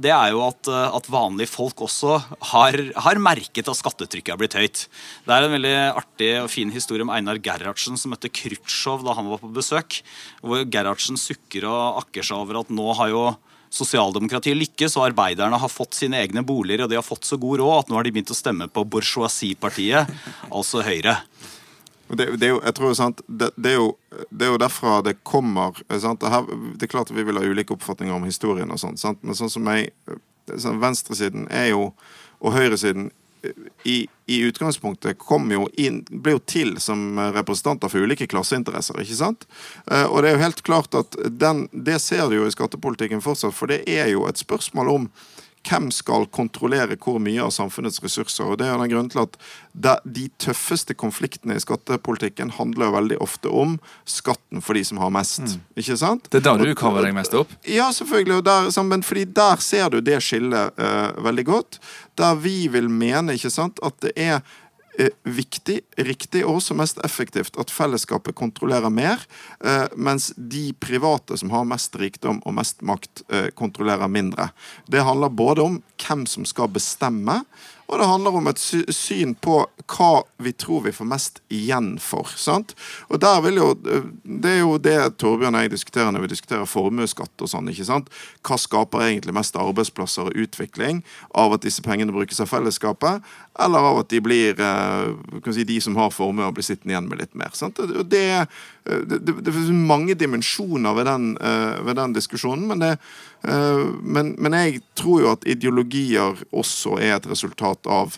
det er jo at, at, vanlige folk også har, har, merket at skattetrykket er blitt høyt. Det er en veldig artig og fin historie om Einar Gerhardsen som møtte Khrusjtsjov da han var på besøk. Hvor Gerhardsen sukker og akker seg over at nå har jo sosialdemokratiet lykkes, og arbeiderne har fått sine egne boliger og de har fått så god råd at nå har de begynt å stemme på bourgeoisiepartiet, altså Høyre.
Det, det, er jo, jeg tror, sant, det, det, er jo, det, er jo, derfra det kommer sant? Her, Det er klart at vi vil ha ulike oppfatninger om historien, og sånt, sant? men sånn som jeg sånn, Venstresiden er jo, og høyresiden i, i utgangspunktet kom jo inn, ble jo til som representanter for ulike klasseinteresser. ikke sant? Eh, og det er jo helt klart at den, det ser du jo i skattepolitikken fortsatt, for det er jo et spørsmål om hvem skal kontrollere hvor mye av samfunnets ressurser? Og det er den grunnen til at De tøffeste konfliktene i skattepolitikken handler veldig ofte om skatten for de som har mest. Mm. Ikke sant?
Det er da du kaver deg mest opp?
Ja, selvfølgelig. Der, men fordi der ser du det skillet uh, veldig godt. Der vi vil mene ikke sant, at det er viktig, riktig og også mest effektivt at fellesskapet kontrollerer mer, eh, mens de private som har mest rikdom og mest makt, eh, kontrollerer mindre. Det handler både om hvem som skal bestemme, og det handler om et syn på hva vi tror vi får mest igjen for. sant? Og der vil jo, Det er jo det Torbjørn og jeg diskuterer når vi diskuterer formuesskatt og sånn. ikke sant? Hva skaper egentlig mest arbeidsplasser og utvikling av at disse pengene brukes av fellesskapet, eller av at de blir eh, kan si, de som har formue, blir sittende igjen med litt mer. sant? Og det, det, det, det er mange dimensjoner ved den, eh, ved den diskusjonen, men Eh, men, men, jeg tror jo at ideologier også er et resultat av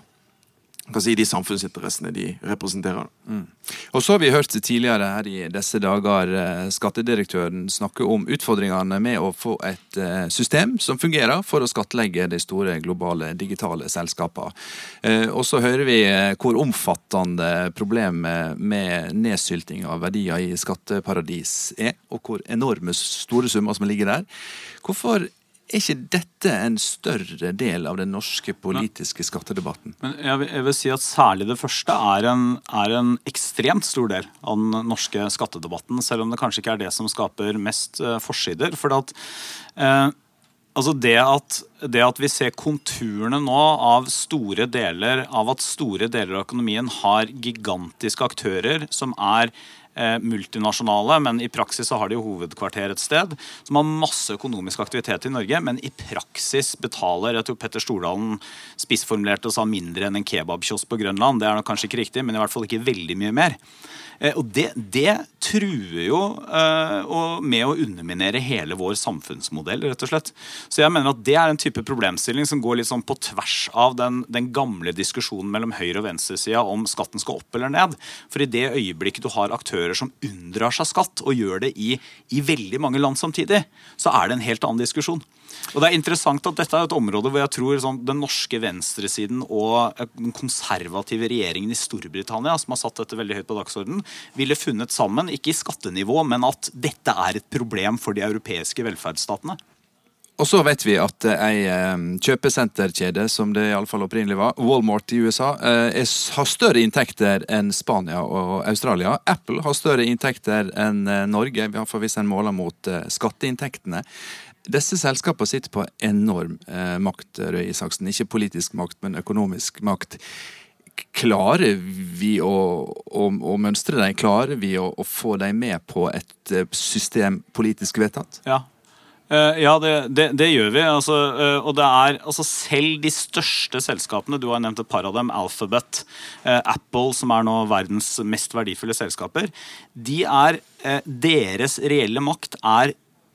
si, de samfunnsinteressene de representerer.
Mm. Og så har vi hørt tidligere her i disse dager eh, skattedirektøren snakke om utfordringene med å få et eh, system som fungerer for å skattlegge de store globale digitale selskapene. Og så hører vi hvor omfattende problemet med nedsylting av verdier i skatteparadis er, og hvor enorme store summer som ligger der. Hvorfor er ikke dette en større del av den norske politiske skattedebatten?
Men jeg vil, jeg vil si at Særlig det første er en, er en, ekstremt stor del av den norske skattedebatten. Selv om det kanskje ikke er det som skaper mest uh, forsider. For at, uh, altså det, at, det at vi ser konturene nå av store deler av at store deler av økonomien har gigantiske aktører som er multinasjonale, men i praksis så har de jo hovedkvarter et sted. Som har masse økonomisk aktivitet i Norge, men i praksis betaler Jeg tror Petter Stordalen spissformulerte og sa mindre enn en kebabkiosk på Grønland. Det er nok kanskje ikke riktig, men i hvert fall ikke veldig mye mer. Eh, og det, det truer jo uh, med å underminere hele vår samfunnsmodell, rett og slett. Så jeg mener at det er en type problemstilling som går litt sånn på tvers av den, den gamle diskusjonen mellom høyre- og venstresida om skatten skal opp eller ned. For i det øyeblikket du har aktører som unndrar seg skatt, og gjør det i, i veldig mange land samtidig, så er det en helt annen diskusjon. Og det er interessant at Dette er et område hvor jeg tror sånn, den norske venstresiden og den konservative regjeringen i Storbritannia, som har satt dette veldig høyt på dagsordenen, ville funnet sammen, ikke i skattenivå, men at dette er et problem for de europeiske velferdsstatene.
Og så vet vi at eh, ei eh, kjøpesenterkjede, som det iallfall opprinnelig var, Walmart i USA, eh, er, har større inntekter enn Spania og Australia. Apple har større inntekter enn Norge, i hvert fall hvis en måler mot skatteinntektene. Disse selskapene sitter på enorm makt, Røe Isaksen. Ikke politisk makt, men økonomisk makt. Klarer vi å, å, å mønstre dem? Klarer vi å, å få dem med på et system politisk vedtatt?
Ja, Uh, ja, det, det, det, gjør vi. Altså, uh, og det er altså, selv de største selskapene, du har nevnt et par av dem, Alphabet, Apple, som er nå verdens mest verdifulle selskaper, de er, deres reelle makt er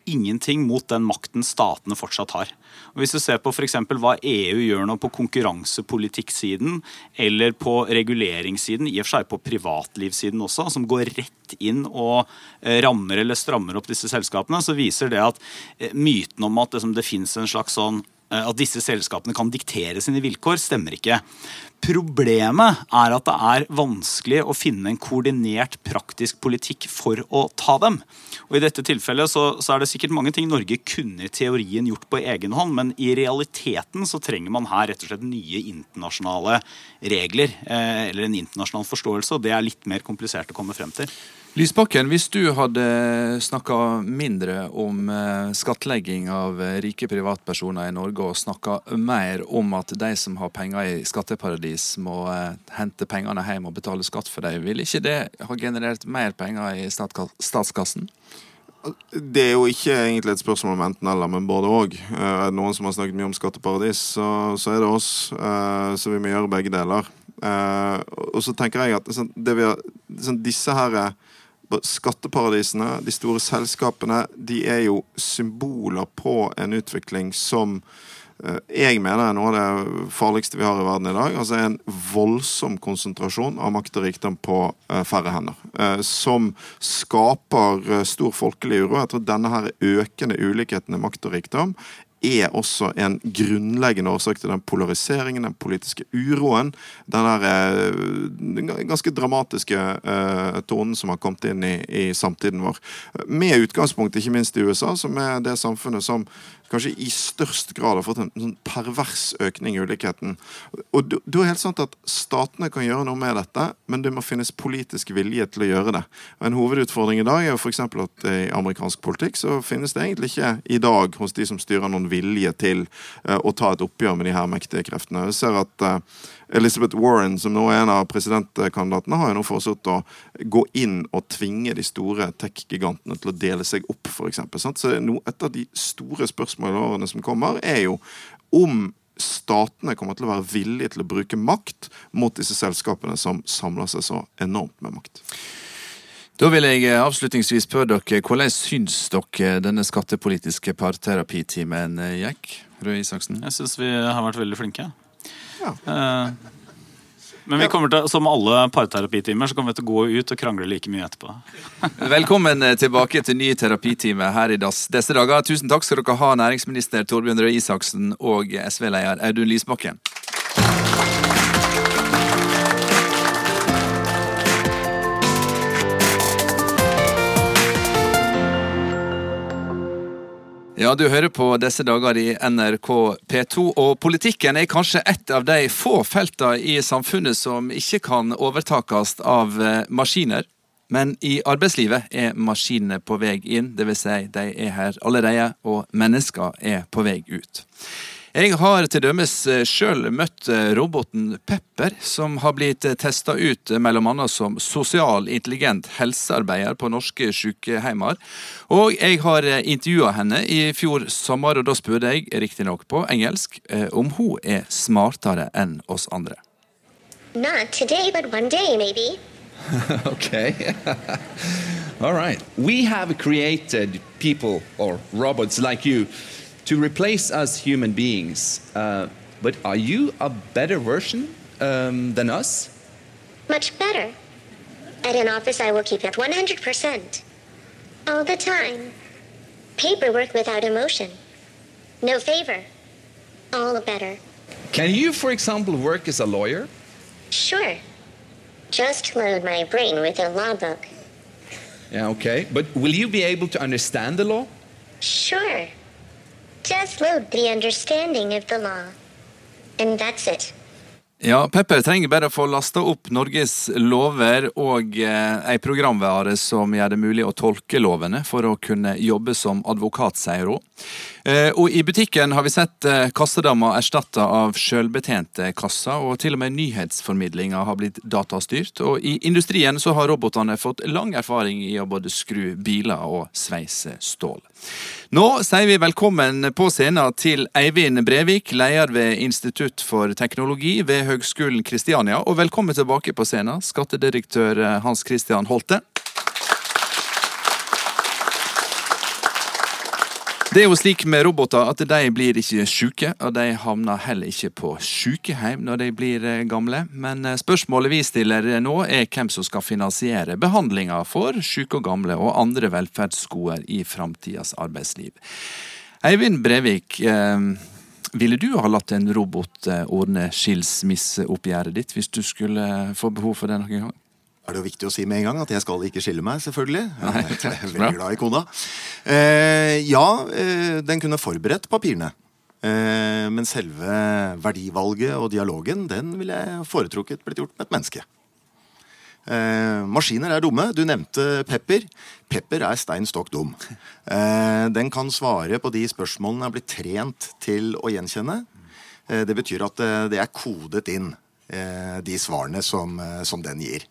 ingenting mot den makten statene fortsatt har. Og hvis du ser på f.eks. hva EU gjør nå på konkurransepolitikksiden eller på reguleringssiden, i og for seg på privatlivssiden også, som går rett inn og eh, rammer eller strammer opp disse selskapene, så viser det at eh, myten om at det, det fins en slags sånn eh, at disse selskapene kan diktere sine vilkår, stemmer ikke. Problemet er at det er vanskelig å finne en koordinert praktisk politikk for å ta dem. Og I dette tilfellet så, så, er det sikkert mange ting Norge kunne i teorien gjort på egen hånd, men i realiteten så trenger man her rett og slett nye internasjonale regler. Eh, eller en internasjonal forståelse, og det er litt mer komplisert å komme frem til.
Lysbakken, hvis du hadde snakka mindre om eh, skattlegging av eh, rike privatpersoner i Norge, og snakka mer om at de som har penger i skatteparadis, må eh, hente pengene hjem og betale skatt for dem, vil ikke det ha generert mer penger i statskassen?
Det er jo ikke egentlig et spørsmål om enten-eller, men både òg. Er det noen som har snakket mye om skatteparadis, så, så er det oss. Så vi må gjøre begge deler. Og så tenker jeg at det vi har, disse her Skatteparadisene, de store selskapene, de er jo symboler på en utvikling som eh, jeg mener er noe av det farligste vi har i verden i dag. Altså En voldsom konsentrasjon av makt og rikdom på eh, færre hender. Eh, som skaper stor folkelig uro. Jeg tror denne her økende ulikheten i makt og rikdom er også en grunnleggende årsak til den polariseringen, den politiske uroen, den der eh, ganske dramatiske eh, tonen som har kommet inn i, i, samtiden vår. Med utgangspunkt ikke minst i USA, som er det samfunnet som kanskje i størst grad har fått en sånn pervers økning i ulikheten. Og det er helt sant at Statene kan gjøre noe med dette, men det må finnes politisk vilje til å gjøre det. En hovedutfordring i dag er jo f.eks. at i amerikansk politikk så finnes det egentlig ikke i dag hos de som styrer noen vilje til uh, å ta et oppgjør med de her mektige kreftene. Vi ser at uh, Elizabeth Warren, som nå er en av presidentkandidatene, har jo nå foreslått å gå inn og tvinge de store tech-gigantene til å dele seg opp, f.eks. Så et av de store spørsmålene i årene som kommer, er jo om statene kommer til å være villige til å bruke makt mot disse selskapene som samler seg så enormt med makt.
Da vil jeg avslutningsvis spørre dere, hvordan syns dere denne skattepolitiske parterapitimen gikk? Røe Isaksen?
Jeg syns vi har vært veldig flinke. Uh, men vi kommer til, som alle parterapitimer så kommer vi til å gå ut og krangle like mye etterpå.
Velkommen eh, tilbake til ny terapitime her i disse dager. Tusen takk skal dere ha, næringsminister Torbjørn Røe Isaksen og SV-leder Audun Lysbakken. Ja, du hører på disse dager i NRK P2, og politikken er kanskje et av de få feltene i samfunnet som ikke kan overtakes av eh, maskiner. Men i arbeidslivet er maskinene på vei inn, dvs. Si de er her allerede, og mennesker er på vei ut. Jeg har til dømes eh, sjøl møtt eh, roboten Pepper, som har blitt eh, testa ut bl.a. som sosial intelligent helsearbeider på norske sykehjemmer. Og jeg har intervjua henne i fjor sommer, og da spurte jeg, riktignok på engelsk, om hun er smartere enn oss andre.
Not today, but one day, maybe.
okay. All right. We have created people or robots like you to replace us human beings. Uh, but are you a better version um, than us?
Much better. At an office, I will keep it 100%. All the time. Paperwork without emotion. No favor. All the better.
Can you, for example, work as a lawyer?
Sure. Just load my brain with a law book.
Yeah, okay. But will you be able to understand the law?
Sure. Just load the understanding of the law. And that's it.
Ja, Pepper trenger bare å få lasta opp Norges lover og eh, ei programvare som gjør det mulig å tolke lovene for å kunne jobbe som advokat, sier hun. Eh, og i butikken har vi sett eh, kassedammer erstatta av sjølbetjente kasser, og til og med nyhetsformidlinga har blitt datastyrt. Og i industrien så har robotene fått lang erfaring i å både skru biler og sveise stål. Nå sier vi velkommen på scenen til Eivind Brevik, leder ved Institutt for teknologi ved Høgskolen Kristiania. Og velkommen tilbake på scenen, skattedirektør Hans Christian Holte. Det er jo slik med roboter at de blir ikke syke, og de havner heller ikke på sykehjem når de blir eh, gamle. Men eh, spørsmålet vi stiller nå er hvem som skal finansiere behandlinga for syke og gamle og andre velferdsgoder i framtidas arbeidsliv. Eivind Brevik, eh, ville du ha latt en robot ordne skilsmisseoppgjøret ditt hvis du skulle få behov for det noen gang?
Er det jo viktig å si med en gang at jeg skal ikke skille meg, selvfølgelig.
Nei,
jeg er veldig glad i kona. Eh, ja, eh, den kunne forberedt papirene. Eh, men selve verdivalget og dialogen, den ville jeg foretrukket blitt gjort med et menneske. Eh, maskiner er dumme. Du nevnte Pepper. Pepper er stein stokk dum. Eh, den kan svare på de spørsmålene den er blitt trent til å gjenkjenne. Eh, det betyr at det er kodet inn, de svarene som, som den gir.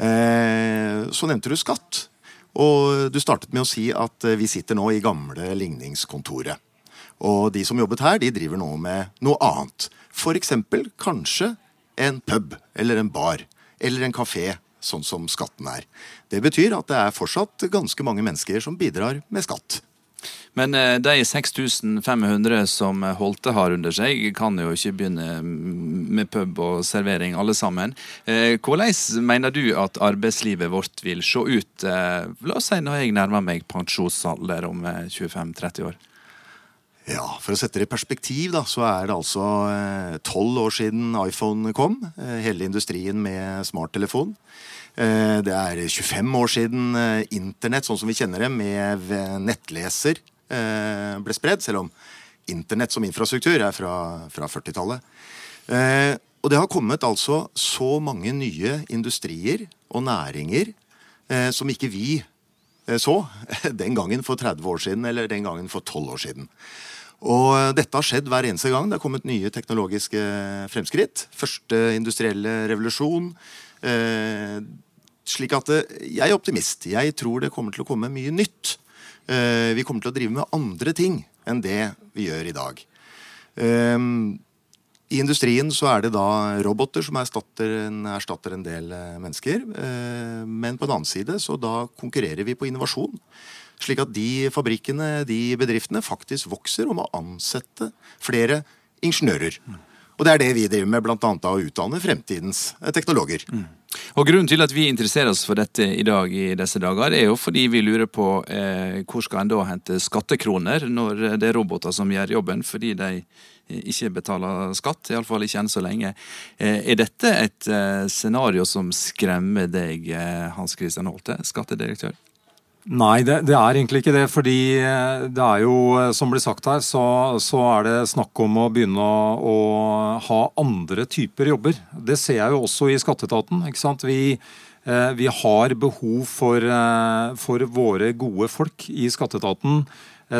Eh, så nevnte du skatt. Og du startet med å si at eh, vi sitter nå i gamle ligningskontoret. Og de som jobbet her, de driver nå med noe annet. F.eks. kanskje en pub eller en bar eller en kafé, sånn som skatten er. Det betyr at det er fortsatt ganske mange mennesker som bidrar med skatt.
Men eh, de 6500 som Holte har under seg, kan jo ikke begynne med pub og servering alle sammen. Eh, hvordan mener du at arbeidslivet vårt vil se ut, eh, la oss si når jeg nærmer meg pensjonsalder om 25-30 år?
Ja, For å sette det i perspektiv, da, så er det altså tolv år siden iPhone kom. Hele industrien med smarttelefon. Det er 25 år siden internett, sånn som vi kjenner det, med nettleser Eh, ble spredd, selv om internett som infrastruktur er fra, fra 40-tallet. Eh, og det har kommet altså så mange nye industrier og næringer eh, som ikke vi så den gangen for 30 år siden eller den gangen for 12 år siden. Og dette har skjedd hver eneste gang. Det har kommet nye teknologiske fremskritt. Første industrielle revolusjon. Eh, slik at jeg er optimist. Jeg tror det kommer til å komme mye nytt. Eh, vi kommer til å drive med andre ting enn det vi gjør i dag. Ehm, I industrien så er det da roboter som erstatter en, erstatter en del eh, mennesker. Eh, men på den annen side så da konkurrerer vi på innovasjon. Slik at de fabrikkene, de bedriftene, faktisk vokser og må ansette flere ingeniører. Og det er det vi driver med, bl.a. å utdanne fremtidens teknologer. Mm.
Og Grunnen til at vi interesserer oss for dette i dag i disse dager, er jo fordi vi lurer på eh, hvor skal en da hente skattekroner når det er roboter som gjør jobben, fordi de ikke betaler skatt, iallfall ikke enn så lenge. Eh, er dette et eh, scenario som skremmer deg, eh, Hans Christian Holte, skattedirektør?
Nei, det, det, er egentlig ikke det. Fordi eh, det er jo, eh, som blir sagt her, så, så er det snakk om å begynne å, å, ha andre typer jobber. Det ser jeg jo også i skatteetaten. ikke sant? Vi, eh, vi har behov for, for, våre gode folk i skatteetaten.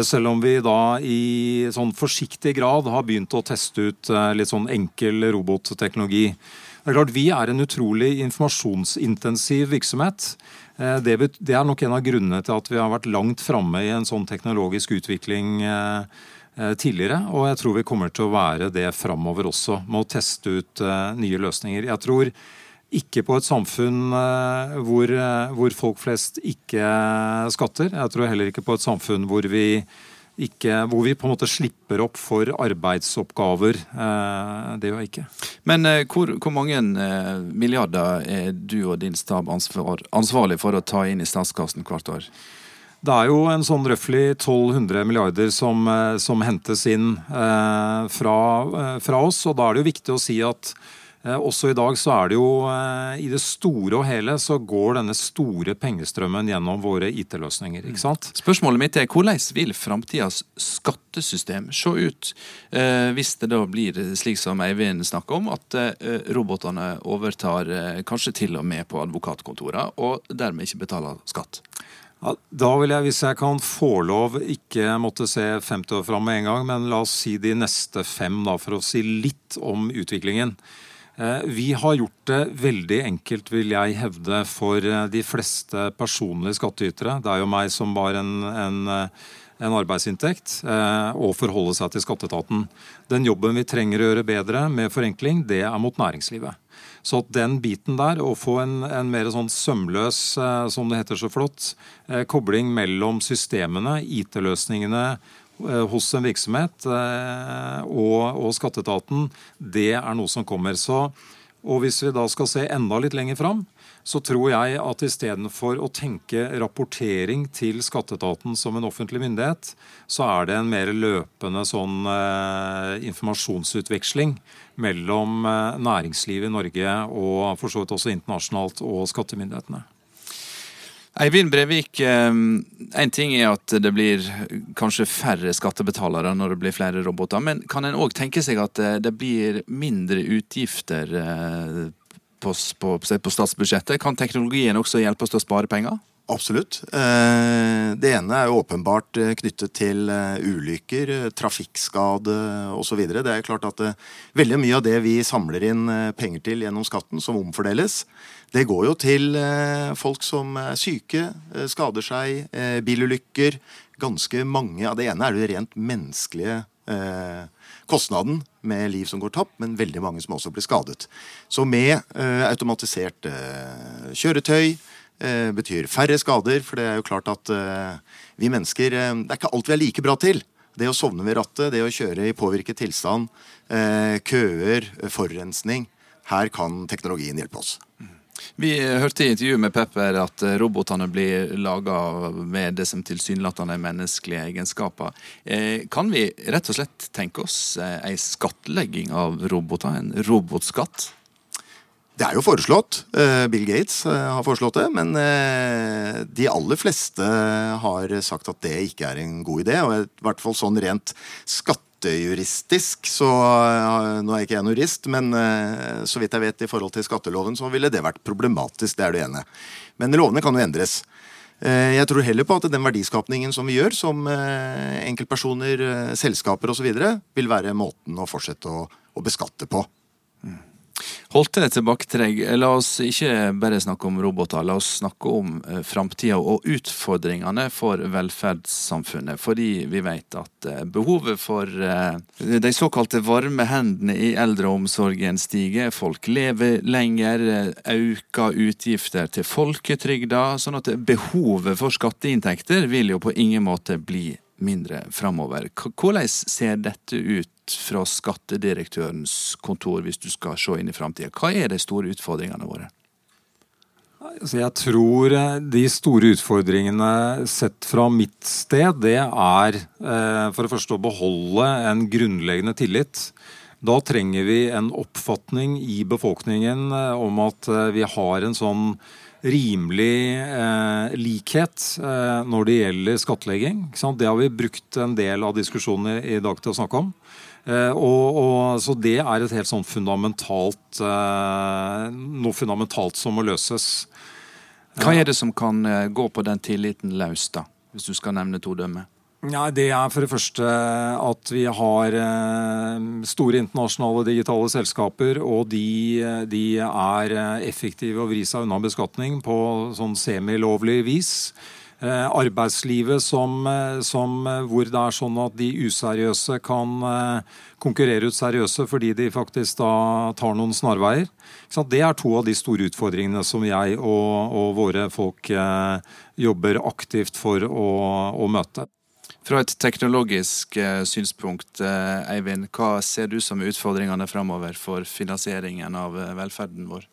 Selv om vi da i sånn forsiktig grad har begynt å teste ut litt sånn enkel robotteknologi. Det er klart Vi er en utrolig informasjonsintensiv virksomhet. Eh, det, er nok en av grunnene til at vi har vært langt framme i en sånn teknologisk utvikling eh, eh, tidligere. Og jeg tror vi kommer til å være det framover også, med å teste ut nye løsninger. Jeg tror ikke på et samfunn hvor, hvor folk flest ikke skatter. Jeg tror heller ikke på et samfunn hvor vi ikke, hvor vi på en måte slipper opp for arbeidsoppgaver. Eh, det gjør jeg ikke.
Men eh, hvor, hvor, mange eh, milliarder er du og din stab ansvar, ansvarlig for å ta inn i statskassen hvert år?
Det er jo en sånn røftlig 1200 milliarder som, som hentes inn fra, fra, oss. Og da er det jo viktig å si at også i dag så er det jo eh, i det store og hele så går denne store pengestrømmen gjennom våre IT-løsninger. ikke sant?
Spørsmålet mitt er hvordan vil framtidas skattesystem se ut eh, hvis det da blir slik som Eivind snakker om, at eh, robotene overtar eh, kanskje til og med på advokatkontorene, og dermed ikke betaler skatt?
Ja, da vil jeg, hvis jeg kan få lov, ikke måtte se 50 år fram med en gang, men la oss si de neste fem, da, for å si litt om utviklingen. Eh, vi har gjort det veldig enkelt, vil jeg hevde, for eh, de fleste personlige skattytere. Det er jo meg som var en, en, eh, en arbeidsinntekt, å forholde seg til skatteetaten. Den jobben vi trenger å gjøre bedre med forenkling, det er mot næringslivet. Så den biten der, å få en, en mer sånn sømløs, som det heter så flott, kobling mellom systemene, IT-løsningene, hos en virksomhet eh, og, og, skatteetaten, det er noe som kommer. Så, og Hvis vi da skal se enda litt lenger fram, så tror jeg at istedenfor å tenke rapportering til skatteetaten som en offentlig myndighet, så er det en mer løpende sånn eh, informasjonsutveksling mellom eh, næringslivet i Norge og for så vidt også internasjonalt og skattemyndighetene.
Eivind Brevik, én eh, ting er at det blir kanskje færre skattebetalere når det blir flere roboter. Men kan en òg tenke seg at eh, det blir mindre utgifter eh, på, på, på statsbudsjettet? Kan teknologien også hjelpe oss til å spare penger?
Absolutt. Det ene er jo åpenbart knyttet til ulykker, trafikkskade osv. Det er klart at veldig mye av det vi samler inn penger til gjennom skatten, som omfordeles, det går jo til eh, folk som er syke, eh, skader seg, eh, bilulykker. Ganske mange av det ene er det rent menneskelige kostnaden med liv som går tapt, men veldig mange som også blir skadet. Så med automatisert kjøretøy betyr færre skader, for det er jo klart at vi mennesker Det er ikke alt vi er like bra til. Det å sovne ved rattet, det å kjøre i påvirket tilstand, køer, forurensning. Her kan teknologien hjelpe oss.
Vi hørte i intervjuet med Pepper at eh, robotene blir laga med det som tilsynelatende er menneskelige egenskaper. Eh, kan vi rett og slett tenke oss eh, ei skattlegging av roboter? En robotskatt?
Det er jo foreslått. Bill Gates har foreslått det. Men de aller fleste har sagt at det ikke er en god idé. Og i hvert fall sånn rent skatt skattejuristisk, så Nå er ikke jeg en jurist, men eh, så vidt jeg vet i forhold til skatteloven, så ville det vært problematisk. Det er det ene. Men lovene kan jo endres. Eh, jeg tror heller på at den verdiskapningen som vi gjør, som eh, enkeltpersoner, selskaper osv., vil være måten å fortsette å, å beskatte på.
Holdt det tilbake til deg. La oss ikke bare snakke om roboter, la oss snakke om eh, framtida og utfordringene for velferdssamfunnet. Fordi vi vet at eh, behovet for eh, de såkalte varme hendene i eldreomsorgen stiger. Folk lever lenger, øker utgifter til folketrygda. Sånn at behovet for skatteinntekter vil jo på ingen måte bli mindre framover. Hvordan ser dette ut fra skattedirektørens kontor hvis du skal se inn i framtida? Hva er de store utfordringene våre?
Altså jeg tror eh, de store utfordringene sett fra mitt sted, det er eh, for det første å beholde en grunnleggende tillit. Da trenger vi en oppfatning i befolkningen eh, om at vi har en sånn rimelig eh, likhet eh, når det gjelder skattlegging. Det har vi brukt en del av diskusjonen i dag til å snakke om. Eh, og, og, så det er et helt sånn fundamentalt eh, Noe fundamentalt som må løses.
Hva er det som kan eh, gå på den tilliten løs, da? Hvis du skal nevne to dømmer?
Ja, det er for det første at vi har store internasjonale digitale selskaper, og de, de er effektive å vri seg unna beskatning på sånn semilovlig vis. Eh, arbeidslivet som, eh, som, eh, hvor det er sånn at de useriøse kan konkurrere ut seriøse fordi de faktisk da tar noen snarveier. Det er to av de store utfordringene som jeg og, og våre folk jobber aktivt for å, å møte.
Fra et teknologisk synspunkt, Eivind, hva ser du som utfordringene framover for finansieringen av velferden vår?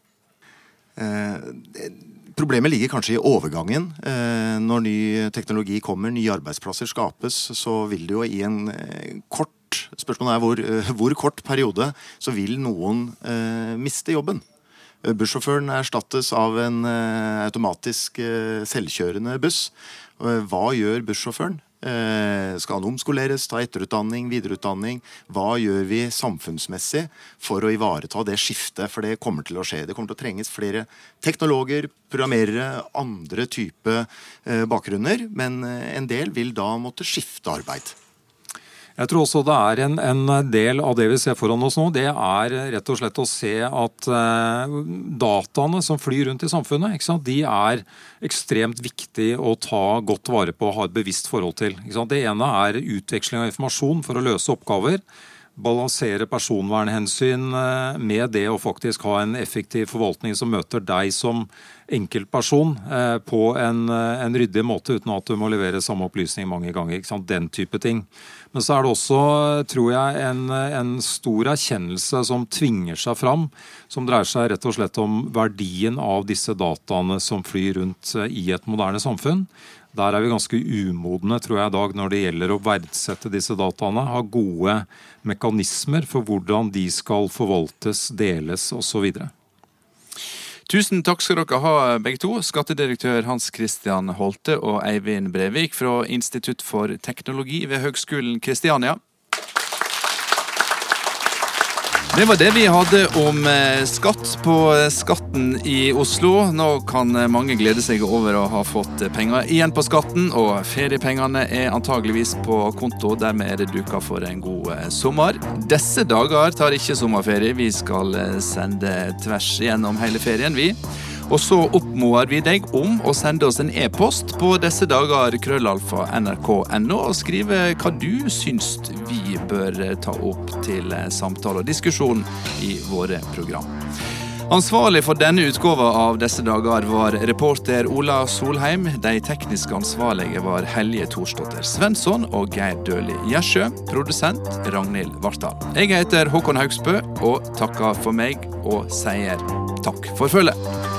Eh, Problemet ligger kanskje i overgangen. Eh, når ny teknologi kommer, nye arbeidsplasser skapes, så vil det jo i en eh, kort spørsmålet er hvor, eh, hvor kort periode så vil noen miste jobben. Bussjåføren erstattes av en automatisk selvkjørende buss. Hva gjør bussjåføren? Eh, skal han omskoleres, ta etterutdanning, videreutdanning? Hva gjør vi samfunnsmessig for å ivareta det skiftet? For det kommer til å skje. Det kommer til å trenges flere teknologer, programmerere, andre type eh, bakgrunner. Men eh, en del vil da måtte skifte arbeid.
Jeg tror også det er en, en del av det vi ser foran oss nå, det er rett og slett å se at eh, dataene som flyr rundt i samfunnet, de er ekstremt viktig å ta godt vare på og ha et bevisst forhold til. Det ene er utveksling av informasjon for å løse oppgaver. Balansere personvernhensyn eh, med det å faktisk ha en effektiv forvaltning som møter deg som enkeltperson eh, på en, eh, en ryddig måte, uten at du må levere samme opplysning mange ganger. Den type ting. Men så er det også, tror jeg, en, en stor erkjennelse som tvinger seg fram, som dreier seg rett og slett om verdien av disse dataene som flyr rundt i et moderne samfunn. Der er vi ganske umodne tror jeg, i dag når det gjelder å verdsette disse dataene. Ha gode mekanismer for hvordan de skal forvaltes, deles osv.
Tusen takk skal dere ha, begge to. Skattedirektør Hans Christian Holte og Eivind Brevik fra Institutt for teknologi ved Høgskolen Kristiania. Det var det vi hadde om eh, skatt på eh, skatten i Oslo. Nå kan eh, mange glede seg over å ha fått penger igjen på skatten, og feriepengene er antageligvis på konto. Dermed er det duka for en god sommer. Disse dager tar ikke sommerferie. Vi skal sende tvers gjennom hele ferien, vi. Og så oppmoder vi deg om å sende oss en e-post på disse dager krøllalfa nrk.no og skrive hva du syns vi bør ta opp til samtale og diskusjon i våre program. Ansvarlig for denne utgåva av disse dager var reporter Ola Solheim. De tekniske ansvarlige var Helje Thorsdotter Svensson og Geir Døli Gjersjø. Produsent Ragnhild Vartdal. Jeg heter Håkon Haugsbø og takker for meg og sier takk for følget.